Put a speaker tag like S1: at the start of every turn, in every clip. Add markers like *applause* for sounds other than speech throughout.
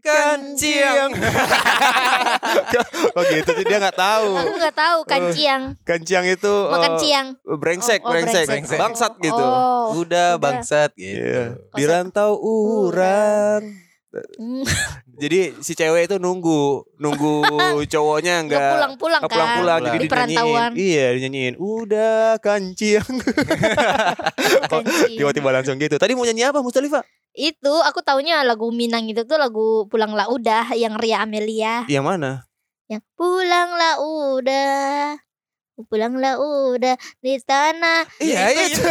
S1: Kanciang. oh gitu sih dia nggak tahu.
S2: Aku nggak tahu kanciang.
S1: Kanciang itu
S2: Makan
S1: eh,
S2: ciang.
S1: brengsek,
S2: Oh, oh,
S1: brengsek,
S2: brengsek.
S1: bangsat gitu.
S2: Oh.
S3: Udah
S2: Udah.
S3: bangsat
S1: Iya.
S3: gitu.
S1: Di rantau urang.
S2: Hmm,
S1: Jadi si cewek itu nunggu, nunggu *laughs* cowoknya
S2: Nggak
S1: enggak
S2: pulang-pulang kan.
S1: pulang-pulang jadi
S2: Di perantauan.
S1: Iya, dinyanyiin. Udah kanciang. *laughs* Tiba-tiba langsung gitu. Tadi mau nyanyi apa Mustalifah?
S2: Itu aku taunya lagu Minang itu tuh lagu Pulanglah Udah yang Ria Amelia.
S1: Yang mana?
S2: Yang Pulanglah Udah. Pulanglah udah di tanah.
S3: Iya, iya,
S1: itu. *laughs*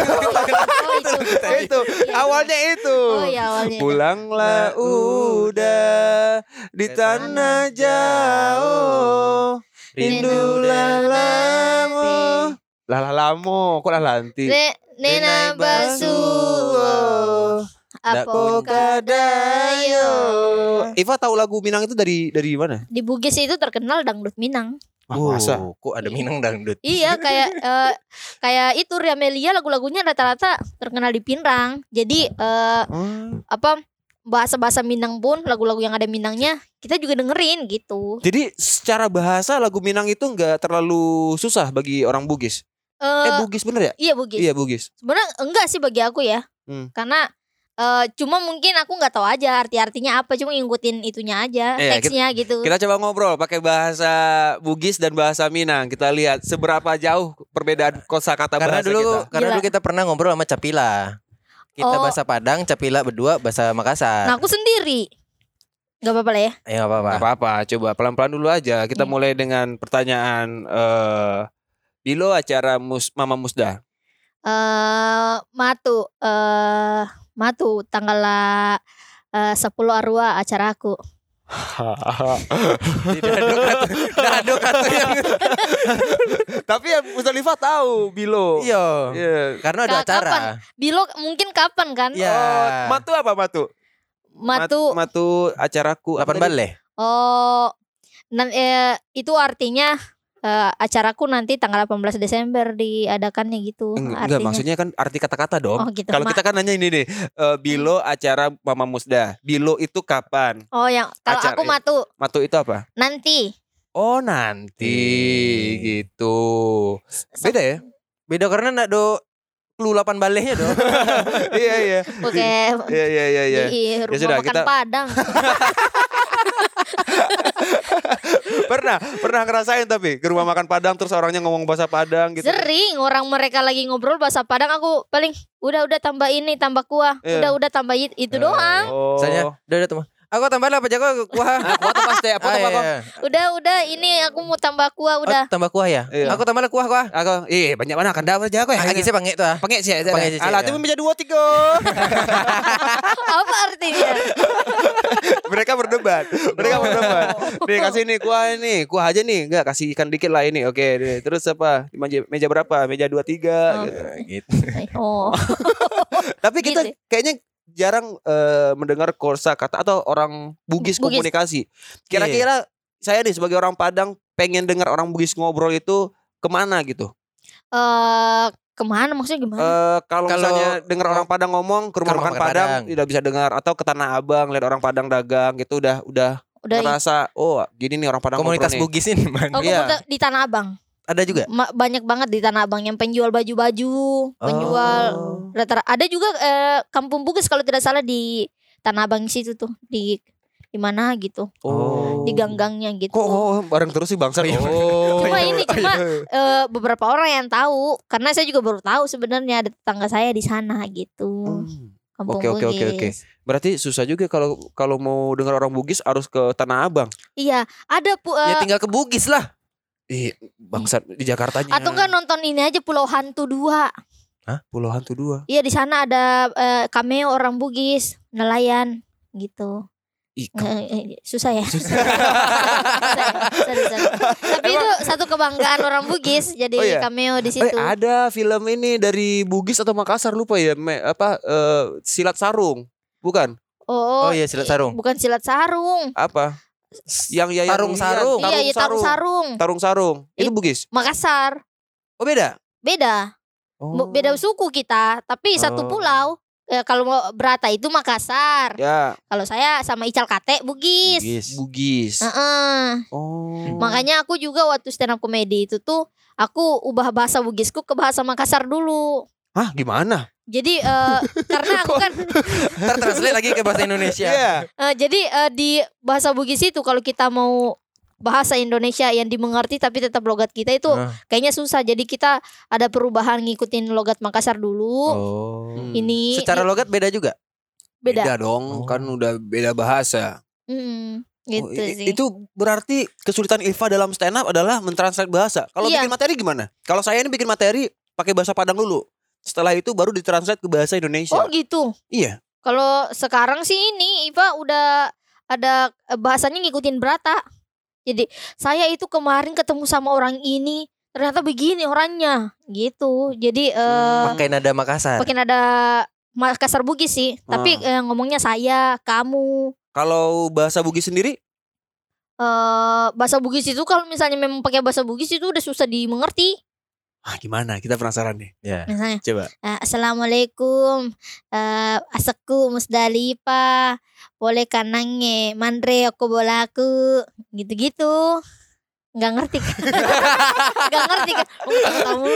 S2: Oh itu.
S1: itu
S2: Iya,
S1: awalnya itu.
S2: Oh ya awalnya.
S1: Pulanglah udah di tanah jauh. Rindulah lamo. Lah lamo, kok lah lanti.
S2: Ne, nena basuh. Apo kadayo.
S1: Iva tahu lagu Minang itu dari dari mana?
S2: Di Bugis itu terkenal dangdut Minang.
S1: Ah, masa?
S3: Oh, kok ada Minang dangdut?
S2: Iya kayak *laughs* eh, kayak itu Ria Amelia lagu-lagunya rata-rata terkenal di Pinrang. Jadi eh,
S1: Oh.
S2: apa bahasa-bahasa Minang pun lagu-lagu yang ada Minangnya kita juga dengerin gitu.
S1: Jadi secara bahasa lagu Minang itu nggak terlalu susah bagi orang Bugis. Eh
S2: Eh,
S1: Bugis bener ya?
S2: iya Bugis.
S1: Iya Bugis.
S2: Sebenarnya enggak sih bagi aku ya.
S1: Hmm.
S2: Karena eh, cuma mungkin aku nggak tahu aja arti-artinya apa, cuma ngikutin itunya aja,
S1: Iya,
S2: teksnya gitu.
S1: Kita coba ngobrol pakai bahasa Bugis dan bahasa Minang. Kita lihat seberapa jauh perbedaan kosakata
S3: Karena
S1: bahasa
S3: dulu
S1: kita.
S3: karena
S2: Gila.
S3: dulu kita pernah ngobrol sama Capila. Kita
S2: Oh.
S3: bahasa Padang, Capila berdua bahasa Makassar.
S2: Nah, aku sendiri. Gak apa-apa lah ya.
S3: Ya nggak apa-apa.
S1: Gak apa-apa, coba pelan-pelan dulu aja. Kita
S2: Hmm.
S1: mulai dengan pertanyaan eh Bilo acara mus Mama Musda.
S2: Eh Matu eh Matu tanggal eh, 10 Arua acara aku.
S3: Yang *laughs*
S1: Tapi ya Mustalifah tahu Bilo.
S3: Iya.
S1: Iya.
S3: Karena ada
S2: Ka-
S3: acara.
S2: kapan? Bilo mungkin kapan kan?
S3: Iya.
S1: Oh, matu apa matu?
S2: Matu
S1: Mat- matu acaraku. apa
S3: balik?
S2: oh nan, eh, itu artinya eh, acaraku nanti tanggal 18 Desember diadakannya gitu.
S1: Enggak, enggak,
S2: artinya.
S1: maksudnya kan arti kata-kata dong.
S2: Oh, gitu.
S1: Kalau kita kan nanya ini nih, eh, Bilo acara Mama Musda. Bilo itu kapan?
S2: Oh yang kalau
S1: Acara-
S2: aku Matu
S1: Matu itu apa?
S2: nanti.
S1: Oh nanti gitu. Beda ya?
S3: Beda karena nak do lu 8 balehnya dong. *laughs*
S1: iya iya.
S2: Oke.
S1: Iya iya iya iya.
S2: Rumah
S1: sudah, kita-
S2: Padang. *laughs* *laughs*
S1: Pernah pernah ngerasain tapi ke rumah makan Padang terus orangnya ngomong bahasa Padang gitu.
S2: Sering orang mereka lagi ngobrol bahasa Padang aku paling udah udah tambah ini tambah kuah.
S1: Iya.
S2: Udah udah tambah it- itu doang.
S1: Oh.
S3: Misalnya, udah udah teman. Aku tambah apa jago kuah.
S1: Ah, kuah tambah teh, apa
S3: Ah,
S1: tambah
S3: iya,
S1: kok?
S3: iya.
S2: Udah udah ini aku mau tambah kuah
S3: Oh,
S2: udah.
S3: tambah kuah ya?
S1: Iya.
S3: Aku tambah lah kuah kuah.
S1: Aku, iya banyak mana kan dapat jago ya.
S3: Lagi sih panggil tuh ah.
S1: Pakai sih,
S3: Pakai sih,
S1: Alah,
S3: ya.
S1: itu meja dua tiga. *laughs*
S2: Apa artinya? *laughs*
S1: Mereka berdebat. Mereka berdebat. Nih kasih nih kuah ini, kuah aja nih. Enggak kasih ikan dikit lah ini. Oke, nih. terus apa? Di Meja, meja berapa? Meja dua tiga.
S2: Oh.
S1: gitu.
S3: Gitu.
S2: Oh. *laughs*
S1: Tapi kita
S2: Gitu.
S1: kayaknya jarang eh, mendengar korsa kata atau orang Bugis,
S2: Bugis.
S1: komunikasi. Kira-kira saya nih sebagai orang Padang pengen dengar orang Bugis ngobrol itu ke mana gitu?
S2: Eh ke mana maksudnya gimana?
S1: Eh kalau
S3: Kalau-
S1: misalnya dengar orang Padang ngomong ke rumah, makan Padang,
S3: Padang.
S1: tidak bisa dengar atau ke Tanah Abang lihat orang Padang dagang gitu udah udah
S2: udah
S1: merasa oh gini nih orang Padang
S3: Komunitas. Bugis ini man. *laughs*
S2: Oh,
S1: Iya.
S2: di Tanah Abang.
S3: Ada juga.
S2: Ma- banyak banget di Tanah Abang yang penjual baju-baju, penjual
S3: Oh.
S2: rata ada juga eh, kampung Bugis kalau tidak salah di Tanah Abang situ tuh di di mana gitu
S1: Oh.
S2: di gang-gangnya gitu.
S1: Kok oh, bareng terus sih bangsa.
S3: Oh, iya.
S1: Oh.
S2: Cuma ini *laughs* cuma eh, beberapa orang yang tahu karena saya juga baru tahu sebenarnya ada tetangga saya di sana gitu.
S1: Hmm.
S2: Kampung
S1: Oke, oke, oke, oke. Berarti susah juga kalau kalau mau dengar orang Bugis harus ke Tanah Abang.
S2: Iya, ada pu eh,
S3: Ya tinggal ke Bugis lah.
S1: Ih, bangsat di Jakartanya.
S2: atau enggak nonton ini aja Pulau Hantu 2.
S1: Pulau Hantu dua.
S2: Iya di sana ada eh, cameo orang Bugis, nelayan gitu.
S1: Ih,
S2: Eh, eh, susah ya. *laughs* susah, ya? Sorry, sorry. Tapi itu satu kebanggaan orang Bugis jadi
S1: Oh, iya?
S2: cameo di
S1: Eh,
S2: situ.
S1: ada film ini dari Bugis atau Makassar lupa ya, Me- apa eh, silat sarung. Bukan?
S2: Oh,
S3: Oh iya, silat sarung.
S2: Bukan silat sarung.
S1: Apa? Yang Yayan
S3: Tarung-sarung.
S1: Ruhian,
S2: iya, iya tarung sarung.
S1: Tarung sarung. Itu
S2: It-
S1: Bugis.
S2: Makassar.
S1: Oh beda.
S2: Beda.
S1: Oh.
S2: Beda suku kita, tapi satu
S3: Oh.
S2: pulau. eh, kalau mau Berata itu Makassar.
S1: Ya,
S2: Kalau saya sama Ical Kate Bugis.
S3: Bugis.
S1: Bugis.
S2: Heeh.
S1: Oh.
S2: Makanya aku juga waktu stand up comedy itu tuh aku ubah bahasa Bugisku ke bahasa Makassar dulu.
S1: Hah, gimana?
S2: Jadi eh, karena aku kan *laughs*
S3: Ntar translate lagi ke bahasa Indonesia.
S1: Iya.
S2: eh, jadi eh, di bahasa Bugis itu kalau kita mau bahasa Indonesia yang dimengerti tapi tetap logat kita itu
S3: Ah.
S2: kayaknya susah. Jadi kita ada perubahan ngikutin logat Makassar dulu.
S3: Oh.
S2: Ini
S3: Secara logat beda juga.
S2: beda.
S1: Beda dong,
S3: Oh.
S1: kan udah beda bahasa.
S2: Mm,
S1: Oh,
S2: gitu
S1: i-
S2: sih.
S1: Itu berarti kesulitan Ilva dalam stand up adalah mentranslate bahasa. Kalau
S2: Iya.
S1: bikin materi gimana? Kalau saya ini bikin materi pakai bahasa Padang dulu. Setelah itu baru ditranslate ke bahasa Indonesia.
S2: Oh gitu.
S1: Iya.
S2: Kalau sekarang sih ini Iva udah ada eh, bahasanya ngikutin Berata. Jadi saya itu kemarin ketemu sama orang ini ternyata begini orangnya gitu. Jadi eh
S3: Pakai nada Makassar.
S2: makin ada Makassar Bugis sih. Tapi eh, ngomongnya saya, kamu.
S1: Kalau bahasa Bugis sendiri?
S2: eh bahasa Bugis itu kalau misalnya memang pakai bahasa Bugis itu udah susah dimengerti.
S1: Ah, gimana? Kita penasaran nih.
S3: Ya.
S2: Misalnya
S1: Coba.
S2: Eh, Assalamualaikum eh Asaku Musdalifah Boleh kanange Mandre aku bolaku Gitu-gitu Nggak ngerti kan *laughs* Nggak ngerti kan Oh, tahu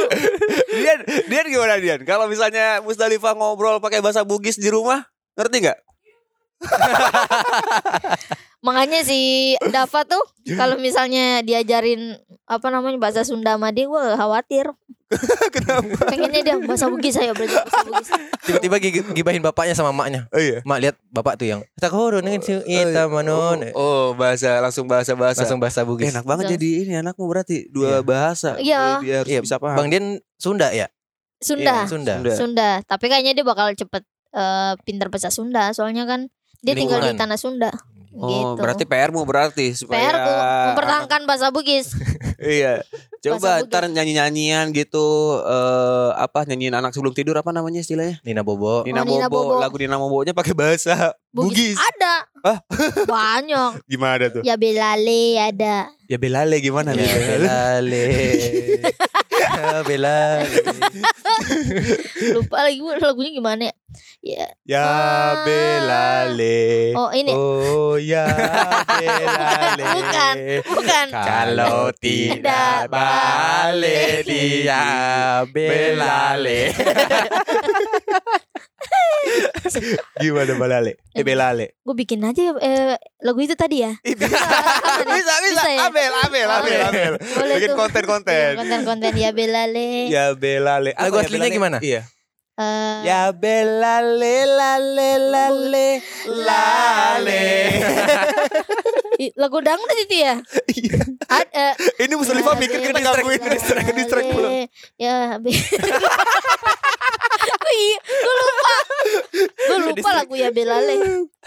S1: Dian, Dian gimana Dian? Kalau misalnya Musdalifah ngobrol pakai bahasa Bugis di rumah, ngerti nggak? *laughs*
S2: Makanya si Dava tuh Kalau misalnya diajarin Apa namanya bahasa Sunda sama dia Gue khawatir *laughs*
S1: Kenapa?
S2: Pengennya dia bahasa Bugis saya belajar bahasa Bugis
S3: Tiba-tiba gibahin bapaknya sama maknya.
S1: Oh iya.
S3: Mak lihat bapak tuh yang tak horo nih ita manon.
S1: Oh, bahasa langsung bahasa bahasa.
S3: Langsung bahasa Bugis.
S1: Enak banget jadi ini anakmu berarti dua
S3: Iya.
S1: bahasa.
S2: Iya.
S1: Dia harus
S3: Iya,
S1: bisa paham.
S3: Bang Dian Sunda ya?
S2: Sunda
S3: Sunda.
S1: Sunda.
S2: Sunda Tapi kayaknya dia bakal cepet eh, Pintar bahasa Sunda Soalnya kan Dia tinggal di tanah Sunda
S1: Oh,
S2: gitu.
S1: berarti PR-mu berarti supaya
S2: PR ku mempertahankan bahasa Bugis. *laughs*
S1: Iya. Coba
S2: Bugis.
S1: ntar nyanyi-nyanyian gitu eh apa nyanyiin anak sebelum tidur apa namanya istilahnya?
S3: Nina Bobo.
S1: Nina,
S2: Nina
S1: Bobo.
S2: Bobo.
S1: Lagu Nina Bobo-nya pakai bahasa Bugis.
S2: Ada.
S1: Hah? *laughs*
S2: Banyak.
S1: Gimana tuh?
S2: Ya Belale ada.
S1: Ya Belale gimana
S3: Ya
S1: nih?
S3: belale. *laughs* Ya belale.
S2: Lupa lagi gua lagunya gimana ya? Ya.
S1: Ya
S2: Ah.
S1: Belale.
S2: Oh ini.
S1: Oh ya Belale.
S2: Bukan. Bukan.
S3: Kalau tidak balik dia belale.
S1: Gimana Belale? Eh Belale.
S2: Gue bikin aja eh, lagu itu tadi ya.
S1: Bisa, *laughs* bisa, bisa,
S2: Bisa ya?
S1: Abel, Abel, Abel, Abel.
S2: Boleh
S1: Bikin konten-konten.
S2: Iya, Konten-konten ya Belale.
S1: Ya Belale.
S3: Lagu
S1: ya,
S3: aslinya gimana?
S1: Iya.
S2: Eh,
S1: Ya Belale, lale, lale, lale. *laughs*
S2: lagu dangdut itu ya.
S1: Iya.
S2: Eh,
S1: Ini Muslimah
S2: Ya,
S1: mikir kita gangguin distract, distract mulu.
S2: Ya, be- Oh iya, gue lupa. Gue lupa lagu ya Belale.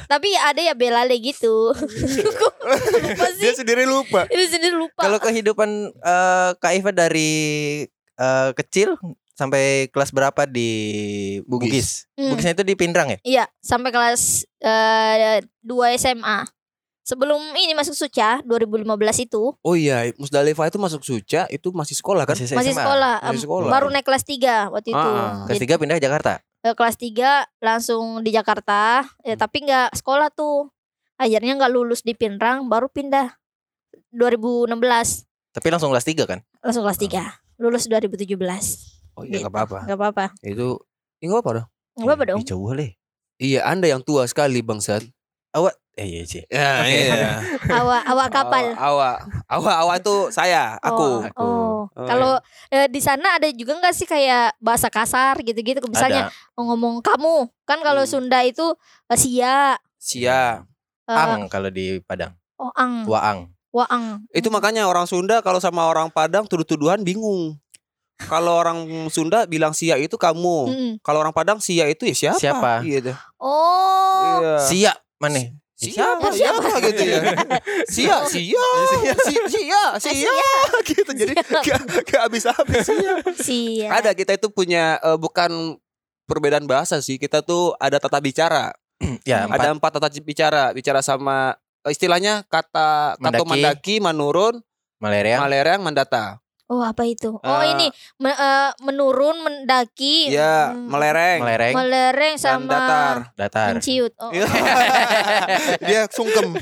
S2: Tapi ya ada ya Belale gitu. *laughs* Gua lupa
S1: Dia
S2: sih.
S1: sendiri lupa.
S2: Ini sendiri lupa.
S3: Kalau kehidupan eh, Kak Iva dari eh, kecil sampai kelas berapa di
S1: Bugis.
S3: Bugis?
S2: Hmm.
S3: Bugisnya itu di Pindrang ya?
S2: Iya, sampai kelas eh, 2 SMA. Sebelum ini masuk Suca 2015 itu
S1: Oh iya, Musdalifah itu masuk Suca itu masih sekolah kan?
S3: Masih
S2: sekolah.
S1: Masih sekolah.
S2: Baru naik kelas 3 waktu itu.
S1: Ah,
S3: Kelas
S2: Jadi,
S3: tiga pindah ke Jakarta.
S2: eh, kelas 3 langsung di Jakarta, ya tapi nggak sekolah tuh. Akhirnya nggak lulus di Pinrang, baru pindah 2016
S3: Tapi langsung kelas tiga kan?
S2: langsung kelas 3. Lulus 2017.
S1: Oh iya,
S2: Gitu.
S1: nggak apa-apa.
S2: Gak apa-apa.
S1: Itu, ya nggak apa dong.
S2: Gak apa-apa dong.
S3: Jauh.
S1: Iya, Anda yang tua sekali, Bangsat.
S3: Eh iya sih.
S1: Ya,
S3: Oke.
S1: iya. *laughs*
S2: Awak awak kapal.
S1: Awak, awak, awak tuh saya, aku.
S2: Oh, oh.
S1: Oh,
S2: Kalau eh, di sana ada juga nggak sih kayak bahasa kasar gitu-gitu? Misalnya
S3: Ada
S2: ngomong kamu, kan kalau
S1: Hmm.
S2: Sunda itu eh, sia,
S1: Sia.
S2: eh,
S3: ang kalau di Padang.
S2: oh ang,
S3: Waang.
S2: waang.
S1: Itu makanya orang Sunda kalau sama orang Padang tuduh-tuduhan bingung. Kalau orang Sunda bilang sia itu kamu.
S2: Mm-mm.
S1: Kalau orang Padang sia itu ya siapa?
S3: Siapa?
S1: Gitu.
S2: Oh,
S1: Iya.
S3: Sia mana?
S1: Siapa?
S2: Siapa?
S1: Siapa gitu ya? Sia, sia, sia, sia, sia, gitu. Jadi *laughs* gak, gak habis-habis sia.
S2: sia.
S1: Ada kita itu punya eh, bukan perbedaan bahasa sih. Kita tuh ada tata bicara. *clears throat*
S3: Ya, empat.
S1: Ada empat tata bicara. Bicara sama eh, istilahnya kata kato
S3: Mendaki.
S1: mandaki, manurun,
S3: Malaria.
S1: malerang, mandata.
S2: Oh apa itu? Oh
S1: Eh.
S2: ini me- eh, menurun, mendaki,
S1: Ya,
S2: hmm,
S1: melereng.
S3: Melereng,
S2: melereng
S1: dan
S2: sama
S1: datar.
S3: datar.
S2: menciut. Oh,
S1: Iya. *laughs* Dia *laughs* sungkem.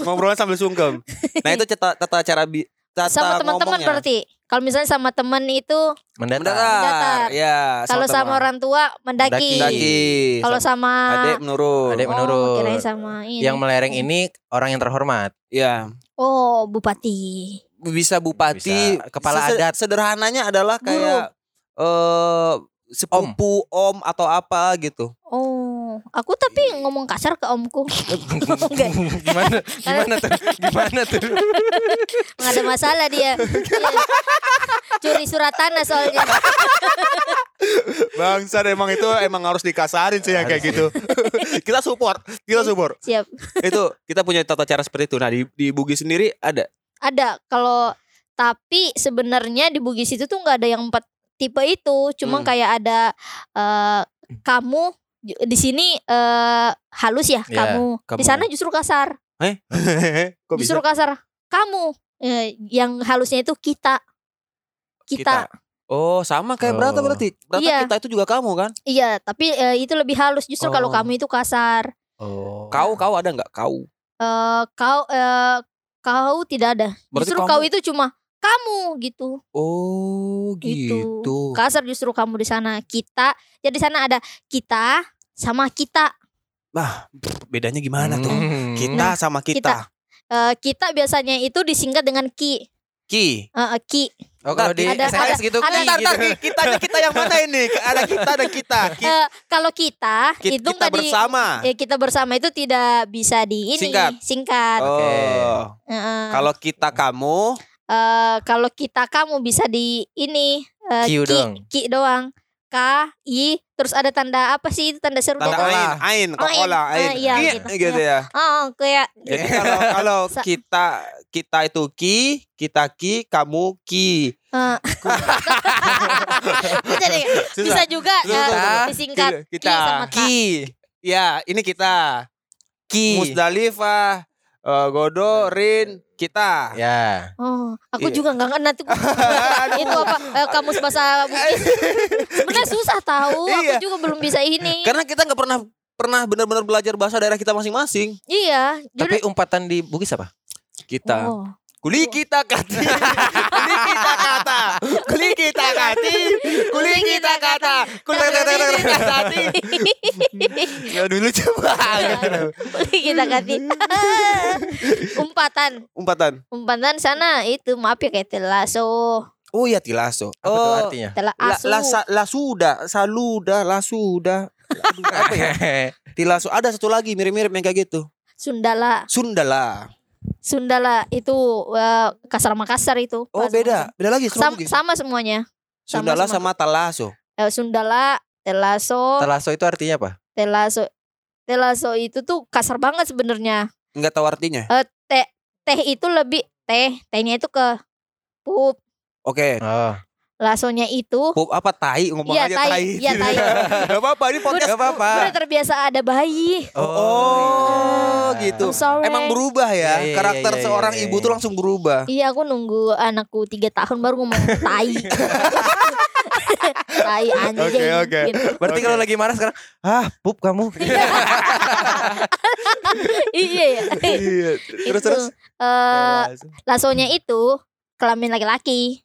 S1: Ngobrolnya sambil sungkem. Nah, itu tata, tata cara bi tata
S2: sama teman-teman berarti. Kalau misalnya sama teman itu,
S3: Mendatar.
S1: Mendatar. Ya,
S2: kalau sama
S1: teman.
S2: orang tua mendaki.
S1: Mendaki.
S2: Kalau sama
S1: Adek menurun.
S3: Adek menurun.
S2: Oh, sama ini.
S3: Yang melereng ini orang yang terhormat.
S1: Ya.
S2: Oh, bupati.
S1: Bisa bupati,
S3: Bisa kepala
S1: Sese-
S3: adat.
S1: Sederhananya adalah kayak eh sepupu om. atau apa gitu.
S2: Oh, aku tapi ngomong kasar ke omku. *laughs*
S3: Gimana? Gimana tuh? Gimana tuh? *laughs*
S2: nggak ada masalah dia. Dia *laughs* Curi surat tanah soalnya.
S1: Bangsa emang itu emang harus dikasarin sih yang kayak gitu. kita support, kita support.
S2: Siap.
S1: itu kita punya tata cara seperti itu. Nah, di di Bugi sendiri ada.
S2: Ada kalau tapi sebenarnya di Bugis itu tuh nggak ada yang empat tipe itu, cuma
S1: Hmm.
S2: kayak ada eh, kamu di sini eh, halus ya
S3: Ya,
S2: kamu.
S1: kamu.
S2: Di sana justru kasar. *laughs*
S1: Kok
S2: justru kasar. Kamu Eh, yang halusnya itu kita. Kita.
S1: Oh, sama kayak Brata
S3: Oh.
S1: berarti. Brata
S2: Iya.
S1: kita itu juga kamu kan?
S2: Iya, tapi eh, itu lebih halus justru kalau
S1: Oh.
S2: kamu itu kasar.
S3: Oh.
S1: Kau kau ada nggak kau?
S2: Eh kau eh, kau tidak ada.
S1: Berarti
S2: Justru
S1: kamu-
S2: kau itu cuma kamu gitu.
S1: Oh,
S2: Gitu.
S1: gitu.
S2: Kasar justru kamu di sana. Kita. Jadi di sana ada kita sama kita.
S1: Bedanya gimana tuh?
S3: Hmm.
S1: Kita sama kita.
S2: Eh kita biasanya itu disingkat dengan ki.
S1: Ki.
S2: Eh, eh, ki.
S3: Oh kalau di
S2: Ada-
S3: SMS
S2: ada-
S3: gitu
S2: ada-
S3: Ki,
S1: Ntar,
S3: gitu.
S1: ntar, ki- kita kita yang mana ini? Ada kita dan kita. *laughs* Ki-
S2: Eh, kalau kita,
S1: ki-
S2: itu
S1: kita
S2: nggak di
S1: bersama.
S2: eh, kita bersama itu tidak bisa di ini
S1: Singkat.
S2: singkat.
S3: Oke.
S1: Oh.
S2: Eh,
S1: Kalau kita kamu,
S2: eh, kalau kita kamu bisa di ini eh,
S3: Q
S2: ki,
S3: doang.
S2: ki doang. K I terus ada tanda apa sih itu tanda seru
S1: tanda ain, ain,
S2: Oh,
S1: kokola,
S2: ain.
S1: ain.
S2: Ah, iya,
S1: Iya,
S2: gitu.
S1: gitu ya.
S2: Oh, kayak
S1: Jadi kalau kalau kita kita itu ki, kita ki, kamu ki.
S2: jadi *laughs* bisa juga
S1: susah.
S2: disingkat
S1: Kita.
S2: ki sama.
S3: Ki.
S1: Ya, ini kita.
S3: Ki.
S1: Musdalifah, eh, Godo, Rin, kita.
S3: Ya.
S2: Oh, aku
S1: Iya.
S2: juga nggak ngerti tuh. *laughs* *laughs* itu apa eh, kamus bahasa Bugis. Sebenarnya susah tahu.
S1: Iya.
S2: Aku juga belum bisa ini.
S1: Karena kita nggak pernah pernah benar-benar belajar bahasa daerah kita masing-masing.
S2: Iya.
S3: Tapi
S2: jadi-
S3: umpatan di Bugis apa?
S1: Kita.
S2: Oh.
S1: Kuli kita kati. Kuli kita kata. Kuli kita kati. Kuli kita kata. Kuli kita kati. Ya dulu coba.
S2: Boleh kita ganti. Umpatan.
S1: Umpatan.
S2: Umpatan sana itu maaf ya kayak telaso.
S1: Oh iya tilaso.
S3: Apa
S1: Oh.
S3: artinya?
S2: Tela
S1: La,
S2: asu.
S1: la, sa- la sudah, saluda, la sudah. Aduh, apa ya? *laughs* Tilaso. Ada satu lagi mirip-mirip yang kayak gitu.
S2: Sundala.
S1: Sundala.
S2: Sundala itu eh, kasar Makassar itu.
S1: Oh beda,
S2: Makassar.
S1: beda lagi.
S2: Sam-
S1: Sama,
S2: sama semuanya.
S1: Sundala
S2: sama-
S1: sama talaso.
S2: Eh, Sundala, telaso,
S3: Telaso itu artinya apa?
S2: telaso. Telaso itu tuh kasar banget sebenarnya.
S1: Enggak tahu artinya.
S2: Teh itu lebih teh, tehnya itu ke pup.
S1: Oke.
S3: Oh.
S2: Lasonya itu
S1: Pup apa tai ngomong
S2: Iya,
S1: aja
S2: tai.
S1: tai.
S2: Iya, tai. *laughs*
S1: Gak apa-apa ini podcast.
S3: Gak apa-apa.
S2: udah terbiasa ada bayi.
S1: Oh, oh,
S3: iya.
S1: gitu.
S2: I'm sorry.
S1: Emang berubah ya.
S3: Iya, iya,
S1: Karakter
S3: iya, iya,
S1: seorang
S3: iya,
S1: ibu
S3: iya.
S1: tuh langsung berubah.
S2: Iya aku nunggu anakku tiga tahun baru ngomong tai. *laughs* tai anjing.
S1: Oke, oke.
S2: Gitu.
S3: Berarti
S1: Oke.
S3: kalau lagi marah sekarang, ah, pup kamu. *laughs*
S2: iya ya.
S1: Iya. Terus terus.
S2: eh, lasonya itu kelamin laki-laki.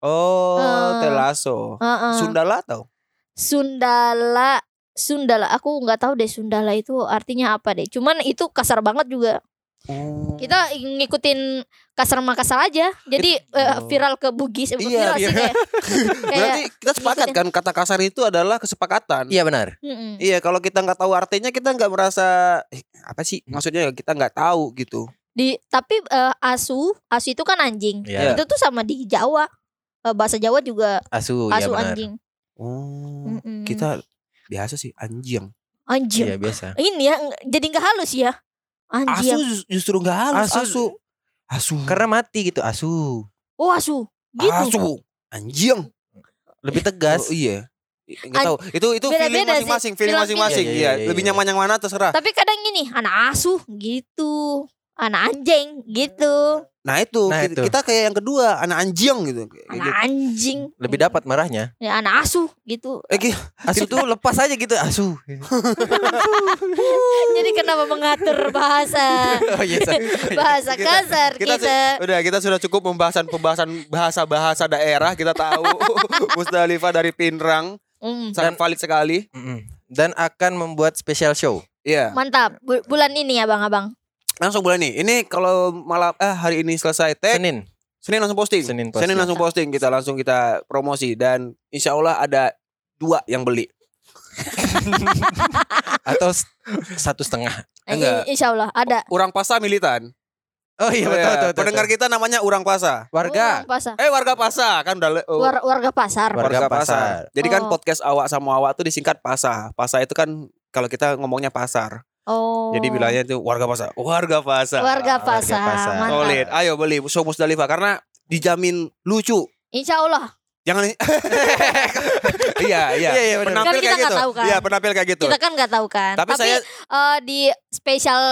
S1: Oh,
S2: Eh.
S1: telaso.
S2: Heeh.
S1: Sundala tau?
S2: Sundala Sundala aku nggak tahu deh Sundala itu artinya apa deh. Cuman itu kasar banget juga.
S1: Oh.
S2: Kita ngikutin kasar Makassar aja. Jadi eh,
S3: Oh.
S2: viral ke Bugis. Eh,
S1: Iya,
S2: viral sih
S1: iya.
S2: kayak. *laughs* kayak
S1: Berarti kita sepakat kan kata kasar itu adalah kesepakatan.
S3: Iya benar.
S2: mm-mm.
S1: Iya, kalau kita nggak tahu artinya kita nggak merasa eh, apa sih maksudnya kita nggak tahu gitu.
S2: di tapi eh, asu asu itu kan anjing.
S3: Iya.
S2: Itu tuh sama di Jawa. Eh, bahasa Jawa juga
S3: Asu, ya
S2: asu
S3: benar.
S2: anjing.
S1: Oh,
S2: Mm-mm.
S1: kita biasa sih anjing.
S2: anjing.
S3: Iya biasa.
S2: Ini ya jadi nggak halus ya.
S1: Asu
S2: Anjing.
S1: jus- justru nggak halus.
S3: Asu-
S1: Asu. Asu.
S3: Karena mati gitu, asu.
S2: Oh asu. Gitu.
S1: Asu. Anjing.
S3: Lebih tegas.
S1: Oh, iya. Enggak tahu. Itu itu feeling
S2: Beda-beda sih.
S1: masing-masing, feeling
S2: Feeling-
S1: masing-masing.
S3: Iya,
S1: Iya,
S3: iya, iya,
S1: lebih
S3: iya.
S1: nyaman yang mana terserah.
S2: Tapi kadang gini anak asu gitu. Anak anjing gitu.
S1: Nah itu,
S3: Nah,
S1: kita,
S3: itu.
S1: kita kayak yang kedua anak anjing gitu.
S2: Anak
S1: gitu.
S2: anjing.
S3: Lebih dapat marahnya.
S2: Ya, anak asuh gitu.
S1: Eh, ki-
S3: Asu tuh lepas aja gitu asu. *laughs*
S2: Jadi kenapa mengatur bahasa? *laughs*
S3: Oh iya. Sa.
S2: Bahasa
S1: Kita-
S2: kasar
S1: kita,
S2: kita.
S1: su- udah kita sudah cukup pembahasan pembahasan bahasa-bahasa daerah kita tahu *laughs* Musdalifah dari Pinrang
S2: Hmm,
S1: sangat valid sekali.
S3: Mm-mm. Dan akan membuat special show.
S1: Iya.
S2: mantap. Bu- bulan ini ya Bang-abang.
S1: Langsung bulan nih. Ini kalau malam eh hari ini selesai tag
S3: Senin.
S1: Senin langsung posting.
S3: Senin posting.
S1: langsung posting kita langsung kita promosi dan insya Allah ada dua yang beli. *laughs*
S3: Atau satu setengah.
S2: Eh,
S1: Enggak.
S2: Insya Allah ada.
S1: Urang Pasa militan.
S3: Oh iya
S1: Oh,
S3: betul,
S1: ya.
S3: betul, betul,
S1: Pendengar
S3: betul.
S1: kita namanya Urang Pasa.
S3: Warga.
S2: Orang pasar.
S1: Eh warga Pasa kan udah le- oh,
S2: War- warga pasar.
S3: War-
S1: warga
S3: Warga
S1: pasar.
S3: pasar.
S1: Jadi kan
S2: Oh.
S1: podcast awak sama awak tuh disingkat Pasa. Pasa itu kan kalau kita ngomongnya pasar.
S2: Oh.
S1: Jadi bilangnya itu warga pasar. Warga pasar.
S2: warga
S3: Warga
S2: pasar. Mantap.
S1: Solid. Ayo beli show Musdalifah karena dijamin lucu.
S2: Insya Allah.
S1: Jangan *laughs* Iya, iya.
S3: Iya, iya.
S1: Penampil
S2: Kan kita
S1: kayak
S2: nggak
S1: gitu.
S2: tahu kan.
S1: Iya, penampil kayak gitu.
S2: Kita kan nggak tahu kan.
S1: Tapi saya-
S2: eh, di spesial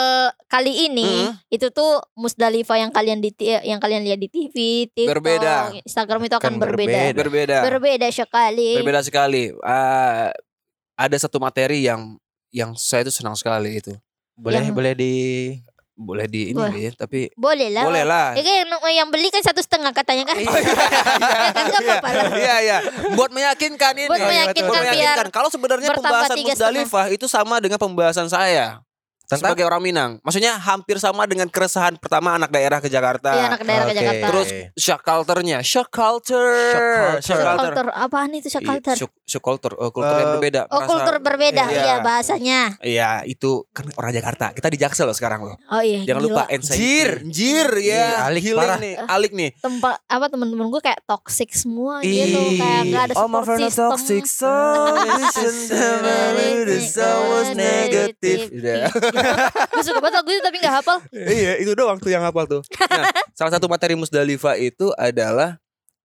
S2: kali ini
S1: Mm.
S2: itu tuh Musdalifah yang kalian di yang kalian lihat di TV, TikTok,
S1: Berbeda.
S2: Instagram itu akan
S3: Akan
S2: berbeda.
S3: berbeda.
S1: berbeda.
S2: Berbeda sekali.
S1: Berbeda sekali. Ah, ada satu materi yang yang saya itu senang sekali itu.
S3: Boleh
S2: Yang-
S3: boleh di
S1: Boleh di ini
S2: Wah.
S1: ya, tapi
S2: Boleh lah.
S1: boleh lah.
S2: Ya kan yang, yang beli kan satu setengah katanya kan. *laughs* nggak apa-apa lah.
S1: Iya iya, buat meyakinkan ini.
S2: Buat
S3: iya,
S2: meyakinkan
S1: Buat meyakinkan. Kalau sebenarnya pembahasan Musdalifah itu sama dengan pembahasan saya
S3: tentang
S1: sebagai orang Minang. Maksudnya hampir sama dengan keresahan pertama anak daerah ke Jakarta.
S2: Iya anak daerah ke
S3: Oke.
S2: Jakarta.
S1: Terus shock culture-nya, shock culture.
S3: Shock culture.
S1: Shock culture.
S2: Culture apaan itu shock
S1: Iya,
S2: culture?
S1: shock, shock culture, oh, kultur yang
S3: Eh,
S1: berbeda.
S2: Oh
S1: Merasa-
S2: kultur berbeda
S1: Iya.
S2: iya bahasanya.
S1: Iya, itu kan orang Jakarta. Kita di Jaksel loh sekarang loh.
S2: Oh iya.
S1: Jangan
S2: gila.
S1: lupa anxiety.
S3: Jir.
S1: Jir ya.
S3: Iya, alik
S1: Healing
S3: parah.
S1: nih, alik nih.
S2: tempat apa temen-temen gue kayak toxic semua gitu
S3: Ih.
S2: kayak nggak ada
S3: Oh, my
S2: support
S3: friend
S2: system
S3: toxic, so listen to was negative.
S2: Gue suka banget lagu itu tapi nggak hafal
S1: iya, itu doang tuh yang hafal tuh. *laughs* Nah, salah satu materi Musdalifah itu adalah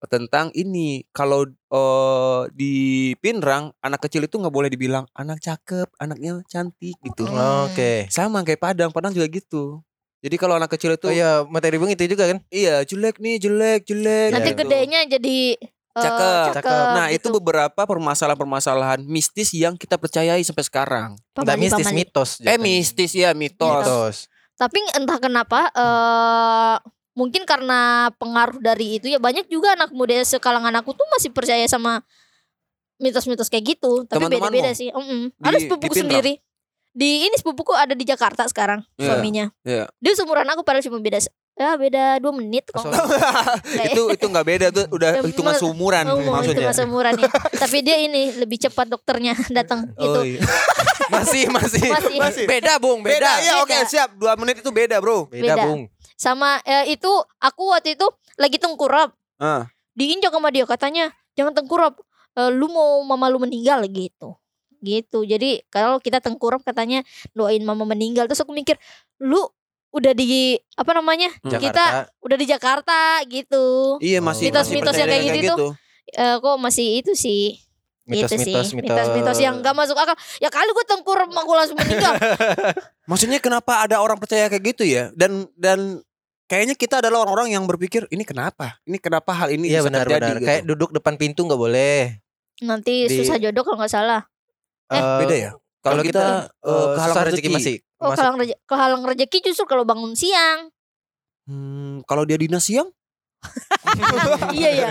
S1: tentang ini kalau eh, di Pinrang anak kecil itu nggak boleh dibilang anak cakep, anaknya cantik gitu.
S2: Hmm.
S3: Oke.
S1: Sama kayak Padang, Padang juga gitu. Jadi kalau anak kecil itu
S3: Oh iya, materi Bung itu juga kan?
S1: iya jelek nih, jelek, jelek.
S2: nanti
S1: gitu.
S2: gedenya jadi eh,
S1: Cakep.
S3: Cakep.
S1: Nah, itu
S2: gitu.
S1: beberapa permasalahan-permasalahan mistis yang kita percayai sampai sekarang.
S3: Enggak
S2: Pamali,
S3: mistis,
S2: pamali.
S3: mitos.
S1: Eh
S3: jatuhnya.
S1: mistis ya, mitos.
S3: Mitos.
S2: tapi entah kenapa eh mungkin karena pengaruh dari itu ya banyak juga anak muda sekalangan aku tuh masih percaya sama mitos-mitos kayak gitu tapi beda-beda sih Mm-mm.
S1: Di-
S2: ada sepupuku sendiri di ini sepupuku ada di Jakarta sekarang
S1: Iya,
S2: suaminya
S1: iya.
S2: dia seumuran aku padahal cuma beda ya beda dua menit kok *laughs*
S1: itu itu nggak beda tuh udah hitungan seumuran
S2: Oh, itu
S1: maksudnya.
S2: masa umuran ya. Tapi dia ini lebih cepat dokternya *laughs* datang gitu.
S1: Oh, iya. *laughs*
S3: masih, masih,
S2: Masih.
S1: Masih.
S3: Beda, Bung,
S1: Beda,
S3: beda.
S1: ya oke
S2: Beda.
S1: siap. Dua menit itu beda bro.
S3: Beda,
S2: Beda.
S3: Bung.
S2: Sama eh, itu aku waktu itu lagi tengkurap.
S1: Ah.
S2: Diinjak sama dia katanya, "Jangan tengkurap. Eh, lu mau mama lu meninggal gitu." Gitu. Jadi kalau kita tengkurap katanya doain mama meninggal. Terus aku mikir, "Lu udah di apa namanya?
S1: Hmm.
S2: Kita udah di Jakarta gitu."
S1: Iya masih
S3: Mitos-mitos
S1: masih
S3: yang kayak
S1: percaya
S2: gitu Eh, kok masih itu sih
S3: Mitos,
S2: gitu
S3: mitos,
S2: sih
S3: mitos.
S2: mitos-mitos yang gak masuk akal ya kali gue tengkurap mak gue langsung meninggal *laughs*
S1: Maksudnya kenapa ada orang percaya kayak gitu ya? Dan dan kayaknya kita adalah orang-orang yang berpikir ini kenapa? Ini kenapa hal ini
S3: Iya
S1: bisa
S3: benar
S1: terjadi?
S3: benar.
S1: gitu.
S3: Kayak duduk depan pintu nggak boleh.
S2: nanti
S3: Di-
S2: susah jodoh kalau nggak salah
S1: Eh,
S3: Eh,
S1: beda ya?
S3: Kalau kita,
S1: kita, kehalang
S3: susah rezeki. masih.
S2: Oh
S3: masuk.
S2: kehalang rezeki, justru kalau bangun siang
S1: Hmm, kalau dia dinas siang? *laughs*
S2: iya ya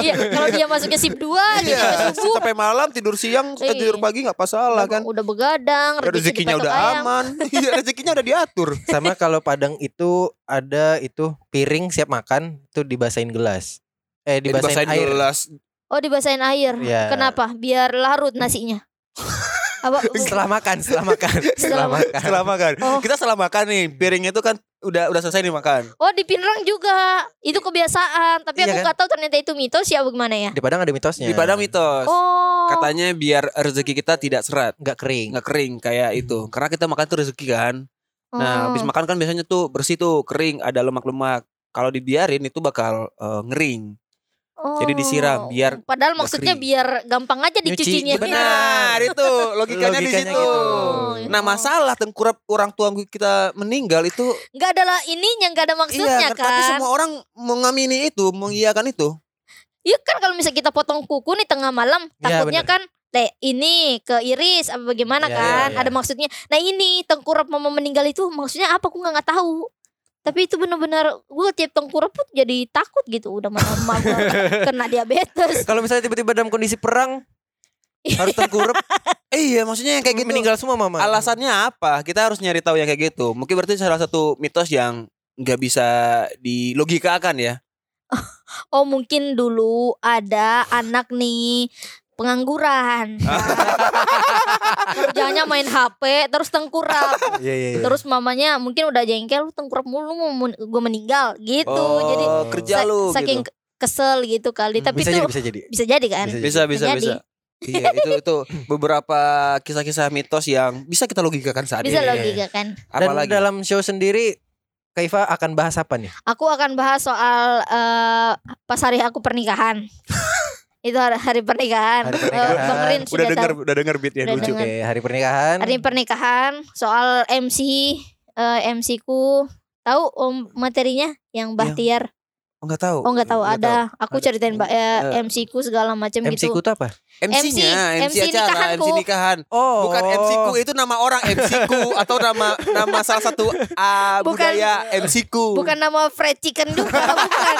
S2: iya kalau dia masuknya sip 2 gitu
S1: Iya,
S2: subuh
S1: sampai malam tidur siang, eh,
S2: Iya.
S1: tidur pagi nggak masalah kan?
S2: udah begadang
S1: Ya,
S2: rezeki
S1: rezekinya udah
S2: ayam.
S1: aman. *laughs* *laughs* Iya, rezekinya udah diatur.
S3: Sama kalau Padang itu ada itu piring siap makan itu dibasahin gelas. Eh dibasahin,
S1: Dibasahin
S3: air.
S1: gelas.
S2: oh dibasahin air
S3: Iya.
S2: kenapa biar larut nasinya apa
S3: Setelah makan, setelah makan, *laughs*
S2: Setelah
S3: makan.
S1: Setelah makan.
S2: Oh.
S1: Kita setelah makan nih, piringnya itu kan udah udah selesai dimakan.
S2: oh di Pinrang juga itu kebiasaan tapi
S3: Iya
S2: aku
S3: kan?
S2: nggak tahu ternyata itu mitos ya bagaimana ya
S3: Di Padang ada mitosnya.
S1: Di Padang mitos.
S2: oh
S1: Katanya biar rezeki kita tidak seret,
S3: nggak kering.
S1: nggak kering kayak itu. Karena kita makan tuh rezeki kan. Nah,
S2: Oh.
S1: habis makan kan biasanya tuh bersih tuh, kering, ada lemak-lemak. Kalau dibiarin itu bakal eh, ngering. Jadi disiram,
S2: Oh.
S1: biar
S2: Padahal maksudnya
S1: kering.
S2: biar gampang aja
S3: Nyuci,
S2: dicucinya.
S1: Benar, itu logikanya, di
S3: Logikanya
S1: situ.
S3: gitu.
S1: Nah, masalah tengkurap orang tua kita meninggal itu
S2: Nggak ada lah ininya, nggak ada maksudnya
S1: iya,
S2: kan.
S1: tapi semua orang mengamini itu, mengiyakan itu.
S2: Iya kan kalau misalnya kita potong kuku nih tengah malam,
S3: Iya,
S2: takutnya kan teh ini ke iris apa bagaimana
S3: Iya,
S2: kan?
S3: iya, iya.
S2: Ada maksudnya. Nah ini tengkurap mama meninggal itu maksudnya apa? Aku nggak tahu. Tapi itu benar-benar gue tiap tengkurap pun jadi takut gitu. Udah mana emak gua *laughs* kena diabetes.
S3: Kalau misalnya tiba-tiba dalam kondisi perang harus tengkurap *laughs*
S1: Iya, maksudnya yang kayak gitu.
S3: meninggal semua mama.
S1: Alasannya apa? Kita harus nyari tahu yang kayak gitu. Mungkin berarti salah satu mitos yang nggak bisa dilogikakan ya. *laughs*
S2: Oh mungkin dulu ada anak nih pengangguran. Kerjanya main HP terus tengkurap.
S3: Iya iya. iya.
S2: Terus mamanya mungkin udah jengkel lu tengkurap mulu mau gue meninggal gitu.
S1: oh,
S2: Jadi
S1: kerja
S2: sa-
S1: lu
S2: saking
S1: gitu.
S2: kesel gitu kali. Tapi
S3: bisa
S2: itu
S3: jadi bisa jadi.
S2: bisa jadi kan?
S3: Bisa
S1: Bisa bisa bisa. iya, itu itu beberapa kisah-kisah mitos yang bisa kita logikakan saat
S2: Bisa
S1: ini.
S3: iya.
S2: logika kan.
S3: Dan
S1: Apalagi
S3: dalam show sendiri Kaifa akan bahas apa nih?
S2: Aku akan bahas soal eh, pas hari aku pernikahan. *laughs* itu hari, hari pernikahan.
S3: Hari
S2: Eh,
S3: pernikahan.
S2: Bang Rin
S1: udah
S2: tahu.
S1: udah denger beatnya
S2: Udah
S1: lucu.
S2: denger.
S3: Oke, hari pernikahan.
S2: Hari pernikahan soal MC eh, MC ku tahu om materinya yang Bahtiar.
S1: Oh, Enggak tahu.
S2: Oh nggak tahu
S1: Nggak
S2: ada. Aku
S1: Ada.
S2: ceritain Mbak eh,
S1: Eh.
S2: MC ku segala macam
S3: MC
S2: gitu.
S3: ku itu apa?
S1: MC-nya, MC,
S2: MC
S1: acara,
S2: nikahanku.
S1: MC nikahan.
S3: Oh,
S1: Bukan MC ku itu nama orang MC ku atau nama nama salah satu ah,
S2: Bukan.
S1: budaya MC ku.
S2: Bukan nama fried chicken juga, *laughs* bukan.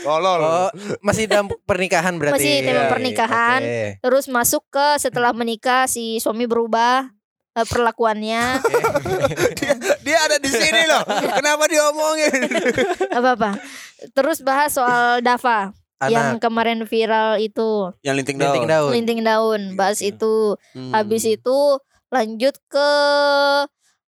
S1: Tolol.
S3: Oh, masih dalam pernikahan berarti.
S2: Masih tema
S3: Iya,
S2: pernikahan.
S3: oke.
S2: Terus masuk ke setelah menikah si suami berubah eh, perlakuannya *laughs*
S1: dia, di sini loh. Kenapa diomongin?
S2: apa apa. Terus bahas soal Dava yang
S3: Anak
S2: kemarin viral itu
S1: Yang linting
S3: linting
S1: daun.
S3: daun.
S2: linting daun. Bahas
S1: Iya.
S2: itu.
S1: Hmm.
S2: Habis itu lanjut ke